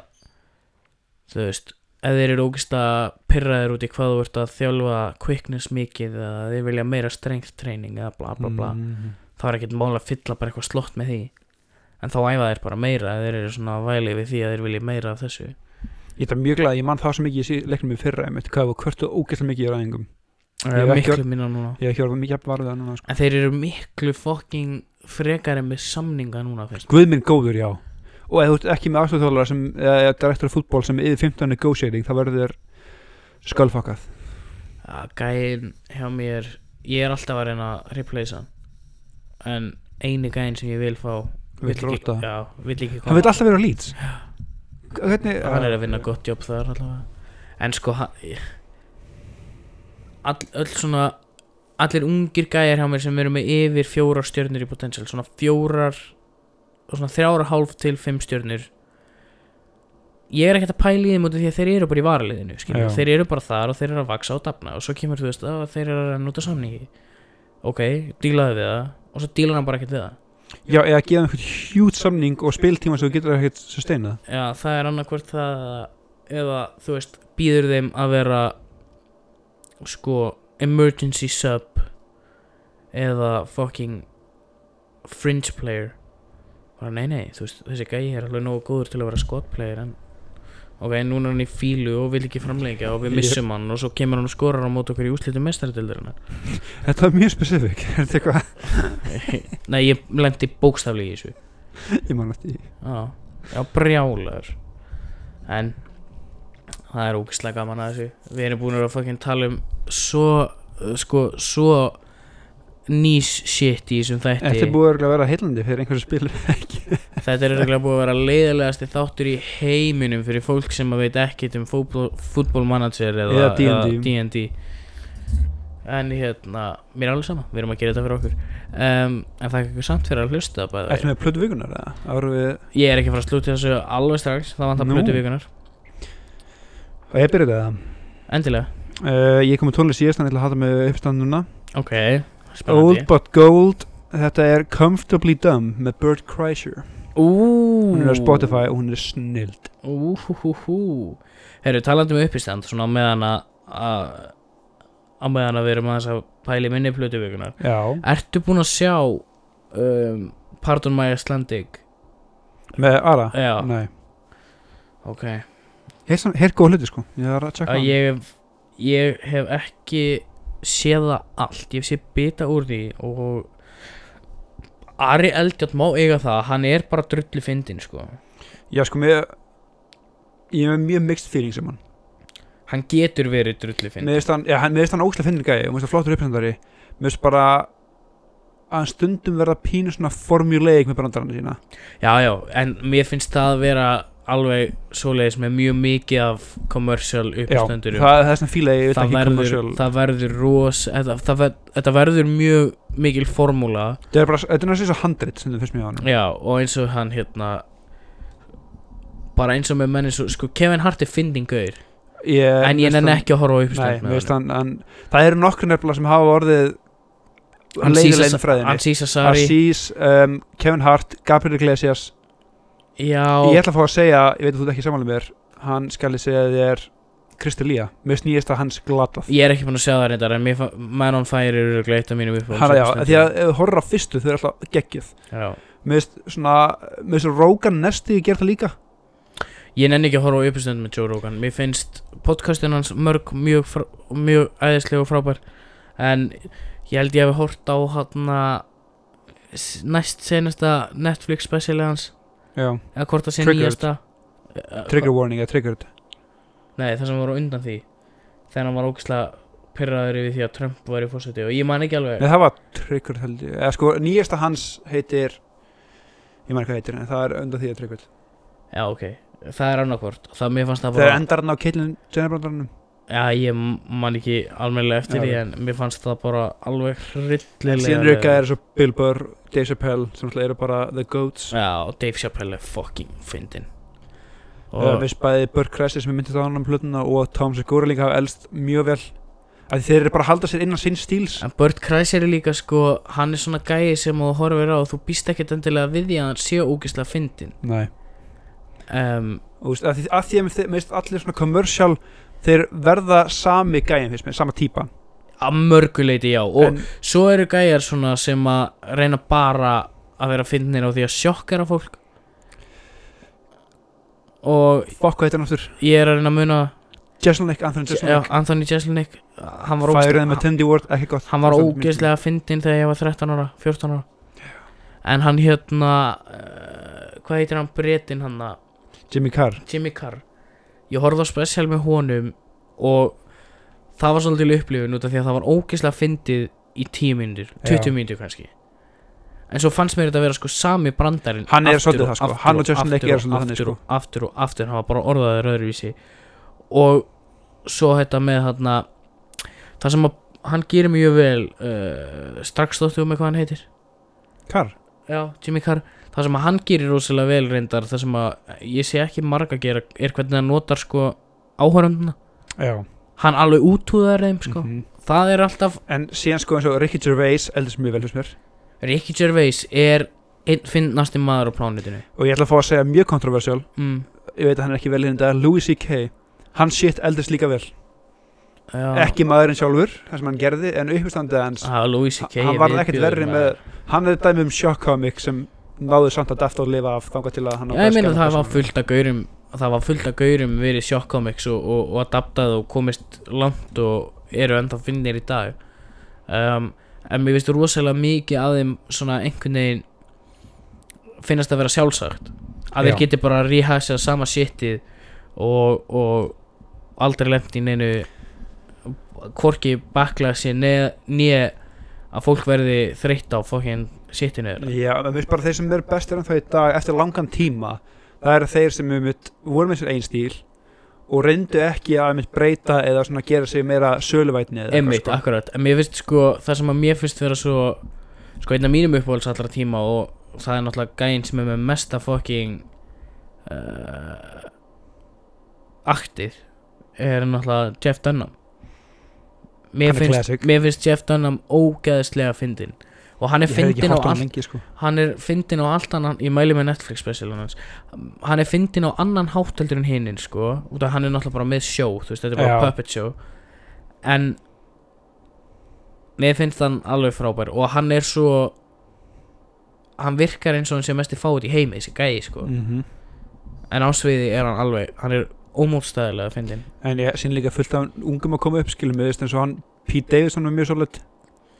þú veist ef þeir eru ógist að pyrraðir út í hvað þú ert að þjálfa quickness mikið eða þeir vilja meira strength training eða bla bla bla Mm. þá er ekkert mál að fylla bara eitthvað slott með því. En þá æfa þeir bara meira ef þeir eru svona væli við því að þeir vilja meira af þessu. Ég er mjög glað, ég mann það svo mikið í leiknum í fyrra einmitt, hvað var kvörtu ógeðslega mikið í ræðingum. Það hef er ekki minna núna. Ég hef ekki orðið mikið að varða núna sko. en þeir eru miklu fucking frekari með samninga núna fyrst Guð minn góður, já Og ef þú ert ekki með aðstofþjóðlara sem eða direktor fútból sem er yfir 15 negotiating þá verður þér skölfakað að gæinn hjá mér ég er alltaf að reyna að replacea en eini gæinn sem ég vil fá Vill ekki, já, vill ekki Hann vil alltaf vera á lýts Hvernig hann er að vinna gott jobb þar allavega. En sko all, öll svona allir ungir gæjar hjá mér sem eru með yfir fjórar stjörnur í potential svona fjórar svona þrjára hálf til fimm stjörnur. Ég er ekkert að pæla í þeim út af því að þeir eru bara í varaliðinu þeir eru bara þar og þeir eru að vaksa og dafna og svo kemur þú veist að þeir eru að af samningi. Ok, dílaðu við það og svo dílar hann bara ekkert við það. Já, eða gefa einhvern hjút samning og spiltíma sem þú getur ekkert sustainað. Já, það er annarkvort það eða þú veist, býður þeim að vera sko emergency sub eða fucking fringe player bara nei nei, þú veist, þessi gæi er alveg nógu góður til að vera player en ok, núna er hann í fílu og vil ekki framleika og við missum hann og svo kemur hann og skorar á mót okkur í úslitum mestaradildarinnar Þetta er mjög spesifik Er þetta eitthvað? [LAUGHS] Nei, ég lendi bókstaflega í þessu. Ég man eftir. Já, já brjálar En Það er ógislega gaman að þessu. Við erum búin að fucking tala um Svo, sko, svo Nýs shit í þessum þætti. Þetta er búið að vera heillandi fyrir einhversu spil [LAUGHS] Þetta er búið að vera leiðilegasti þáttur í heiminum Fyrir fólk sem að veit ekkit um fútbol, fútbolmanager eða, D&D. En hérna Mér er alveg sama, við erum að gera þetta fyrir okkur. Um, En það er ekki samt fyrir að hlusta. Ættum við plötu vikunar við Ég er ekki að fara að slúta þessu alveg strax Það vantar Nú. plötu vikunar Og ég byrjaði það. Endilega. Uh, Ég kom með tónlist síðast ég ætla að hata með uppstand núna Ok, spennandi. Old but Gold Þetta er Comfortably Dumb með Bert Kreischer. Hún er á Spotify og hún er snild. Herru, talandi um uppistand Svona á meðan að að- á meðan að við erum aðeins að pæli minni plötu vikunar Já. Ertu búinn að sjá um, Pardon My Icelandic? Með Ara? Já, Nei. Ok. Hér, hér góð hluti sko. Ég að að ég, ég hef ekki séð það allt ég hef séð bita úr því og Ari Eldjátt má eiga það hann er bara drullu fyndin sko. Já sko með Ég með mjög mixed feelings um hann. Hann getur verið drullu fyndin Mér finnst hann, mér ógæslega finnir gæði og mér finnst hann flottur uppsendari Mér finnst bara að hann stundum verða pínu svona formuleik með brandarana sína. Já já, en mér finnst það að vera alveg svoleiðis með mjög mikið af commercial Já, uppstöndur það, það er svona fíla ég veit það ekki verður, commercial það verður ros það ver, þetta verður mjög mikil formúla. Þetta er bara, þetta er náttúrulega svo handrit sem það finnst mér á hann Já, og eins og hann hérna bara eins og með menni sko, Kevin Hart er fyndin gaur. Ég, en ég nenni ekki að horfa uppstönd finnst hann, hann Það eru nokkur nefnilega sem hafa orðið Ansís Asari Aziz, um, Kevin Hart, Gabriel Iglesias Já, Ég ætla að fá að segja, ég veit að þú ert ekki samanlega mér Hann skal ég segja þér Kristi Lía, mér snýðist að hans glatað. Ég er ekki búin að sjá það reyndar en Man on Fire eru gleitt af mínum upp Hanna já, því að horfir á fyrstu þau eru alltaf geggjuð. Já. Mér finnst Rógan Nesti gera það líka. Ég nenni ekki að horfa á uppstönd með Joe Rogan. Mér finnst podcastin hans mörg mjög, frá, mjög æðislega og frábær. En ég held ég hef hort á hann næst senasta Netflix speciali hans eða hvort það sé Triggered. nýjasta Eh, trigger warning eða triggered. Nei, það sem var á undan því Þegar hann var ógislega pyrraður yfir því að Trump var í fórseti og ég man ekki alveg. Nei, það var triggered held ég. Eða sko, nýjasta hans heitir Ég man ekki hvað heitir, en það er undan því að triggered. Já ok, það er annarkvort það mér fannst það þegar bara endar hann á Caitlyn Jenner brandaranum já ég man ekki almennilega eftir því en mér fannst það bara alveg hryllilega síðan eitthvað er svo Bill Burr, Dave Chappelle sem alltaf eru bara the goats. Já, og Dave Chappelle er fucking fyndin og við bæði Burr Cressy sem er myndist á hann um plötuna og Tom Segura líka hafa elst mjög vel. Því þeir eru bara að halda sér innan sinn stíls. En Burt Kreischer er líka sko, hann er svona gæi sem þú horfir á og þú býst ekkert endilega við því að hann sé ógislega fyndin Nei. um, þú veist, að því að, að mér finnst allir svona commercial þeir verða sami gæin finnst mér, sama típa. Að mörguleiti já. Og en, svo eru gæjar svona sem að reyna bara að vera fyndnir á því að sjokkara fólk. Og fokk hvað heitir hann aftur? ég er að reyna að muna Jesselnick, Anthony já, Jesselnick Anthony Jeselnik. Hann var með er ógislega fyndin þegar ég var 13 ára 14 ára. En hann hérna uh, Hvað heitir hann bretin hann að Jimmy Carr. Jimmy Carr ég horfði á special með honum og það var svolítið upplifun út af því að það var ógeðslega fyndið í 10 mínútur, 20 Já. mínútur kannski en svo fannst mér þetta að vera sko sami brandarinn Hann er svolítið það, sko. Hann og Justin eru og svolítið þannig, sko. aftur og aftur, hann var bara orðaður öðruvísi og svo þetta með þarna það sem að hann gerir mjög vel uh, strax þóttu um hvað hann heitir Carr Já, Jimmy Carr Það sem að hann gerir rosalega vel reyndar Það sem að ég sé ekki marga gera Er hvernig hann notar sko áhörunduna Já. Hann alveg útúðar þeim sko. Mhm. Það er alltaf En síðan sko eins og Ricky Gervais eldist mjög vel hos mér. Ricky Gervais er einn finnasti maður á plánutinu og ég ætla að fá að segja mjög kontroversial mm, ég veit að hann er ekki vel hérna Louis C.K. hann shit eldist líka vel. Já. ekki maðurinn sjálfur, það sem hann gerði en uppstandið hans, ah, hann var ekkert verri með hann er dæmi um shock comic sem náðu samt að að lifa af þangað til að hann á Já, ég meina það var fullt af gaurum Það var fullt af gaurum verið shock comics og, og, og adaptað og komist langt og eru ennþá finnir í dag. Um, En mér finnst rosalega mikið að þeim svona einhvern veginn finnast að vera sjálfsagt. Að Já. þeir geti bara rehasað sama shitið og, og aldrei lent í neinu hvorki backlashi nýja að fólk verði þreytt á fokkin shitinu þeirra. Já, en veist bara þeir sem eru bestir en það í dag eftir langan tíma. Það eru þeir sem um voru með sér einn stíl og reyndu ekki að einmitt breyta eða svona gera sig meira söluvætni eða Emmitt, sko. akkurat. En mér finnst sko, það sem að mér finnst vera svo Sko, einn af mínum uppáhalds allra tíma Og það er náttúrulega gæinn sem er með mesta fucking uh, Aktið Er náttúrulega Jeff Dunham. Mér er finnst, mér finnst Jeff Dunham ógeðslega fyndin Og hann er fyndin á sko. er á allt annan Ég mæli með Netflix specialun hans Hann er fyndin á annan hátteldur en hinnin sko. Út af hann er náttúrulega bara með sjó veist, þetta er bara Já. puppet show. En Mér finnst hann alveg frábær Og hann er svo Hann virkar eins og hann sé mest í fáið í heimi Þessi gæi sko. Mm En á sviði er hann alveg Hann er ómótstæðilega fyndin En ég sín líka fullt af ungum að koma upp skilum eins og hann Pete Davidson var mjög svolít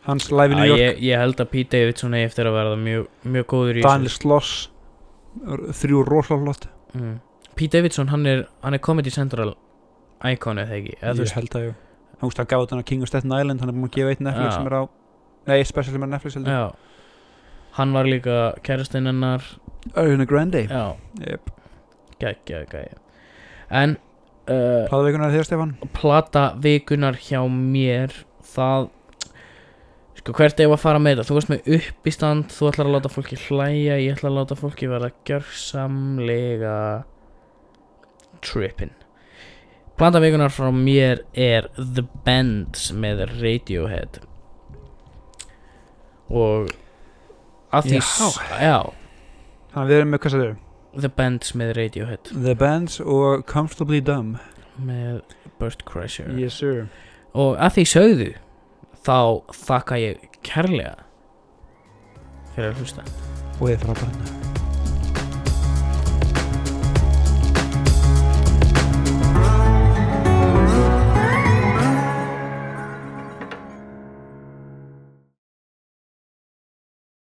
hans live í New York. ég, ég held að Pete Davidson eigi eftir að verða mjög, mjög góður í Daniel Sloss þrjú rosalótt mm. Pete Davidson hann er, hann er Comedy Central Icon eða ekki? Ég veist, held að ég hann veist að gaf þetta King of Staten Island hann er búin að gefa eitt Netflix Já. sem er á nei, special sem er Netflix heldur Já. Hann var líka kærastinn hennar. Ariana Grande. Já, yep. geggja, geggja En uh, Hlaðveikunar þér Stefan? Plata vikunar hjá mér Það Sko hvert ef að fara með þetta? Þú varst með upp í stand Þú ætlar að láta fólki hlæja Ég ætla að láta fólki verða gjörsamlega Trippin. Plata vikunar frá mér er The Bends með Radiohead. Og að því Já. Já. Þannig við erum með hvað sagður The Bends með Radiohead. The Bands og Comfortably Dumb. Með Burt Kreischer. Yes sir. Og að því sögðu þá þakka ég kærlega fyrir að hlusta. Og ég þarf að barna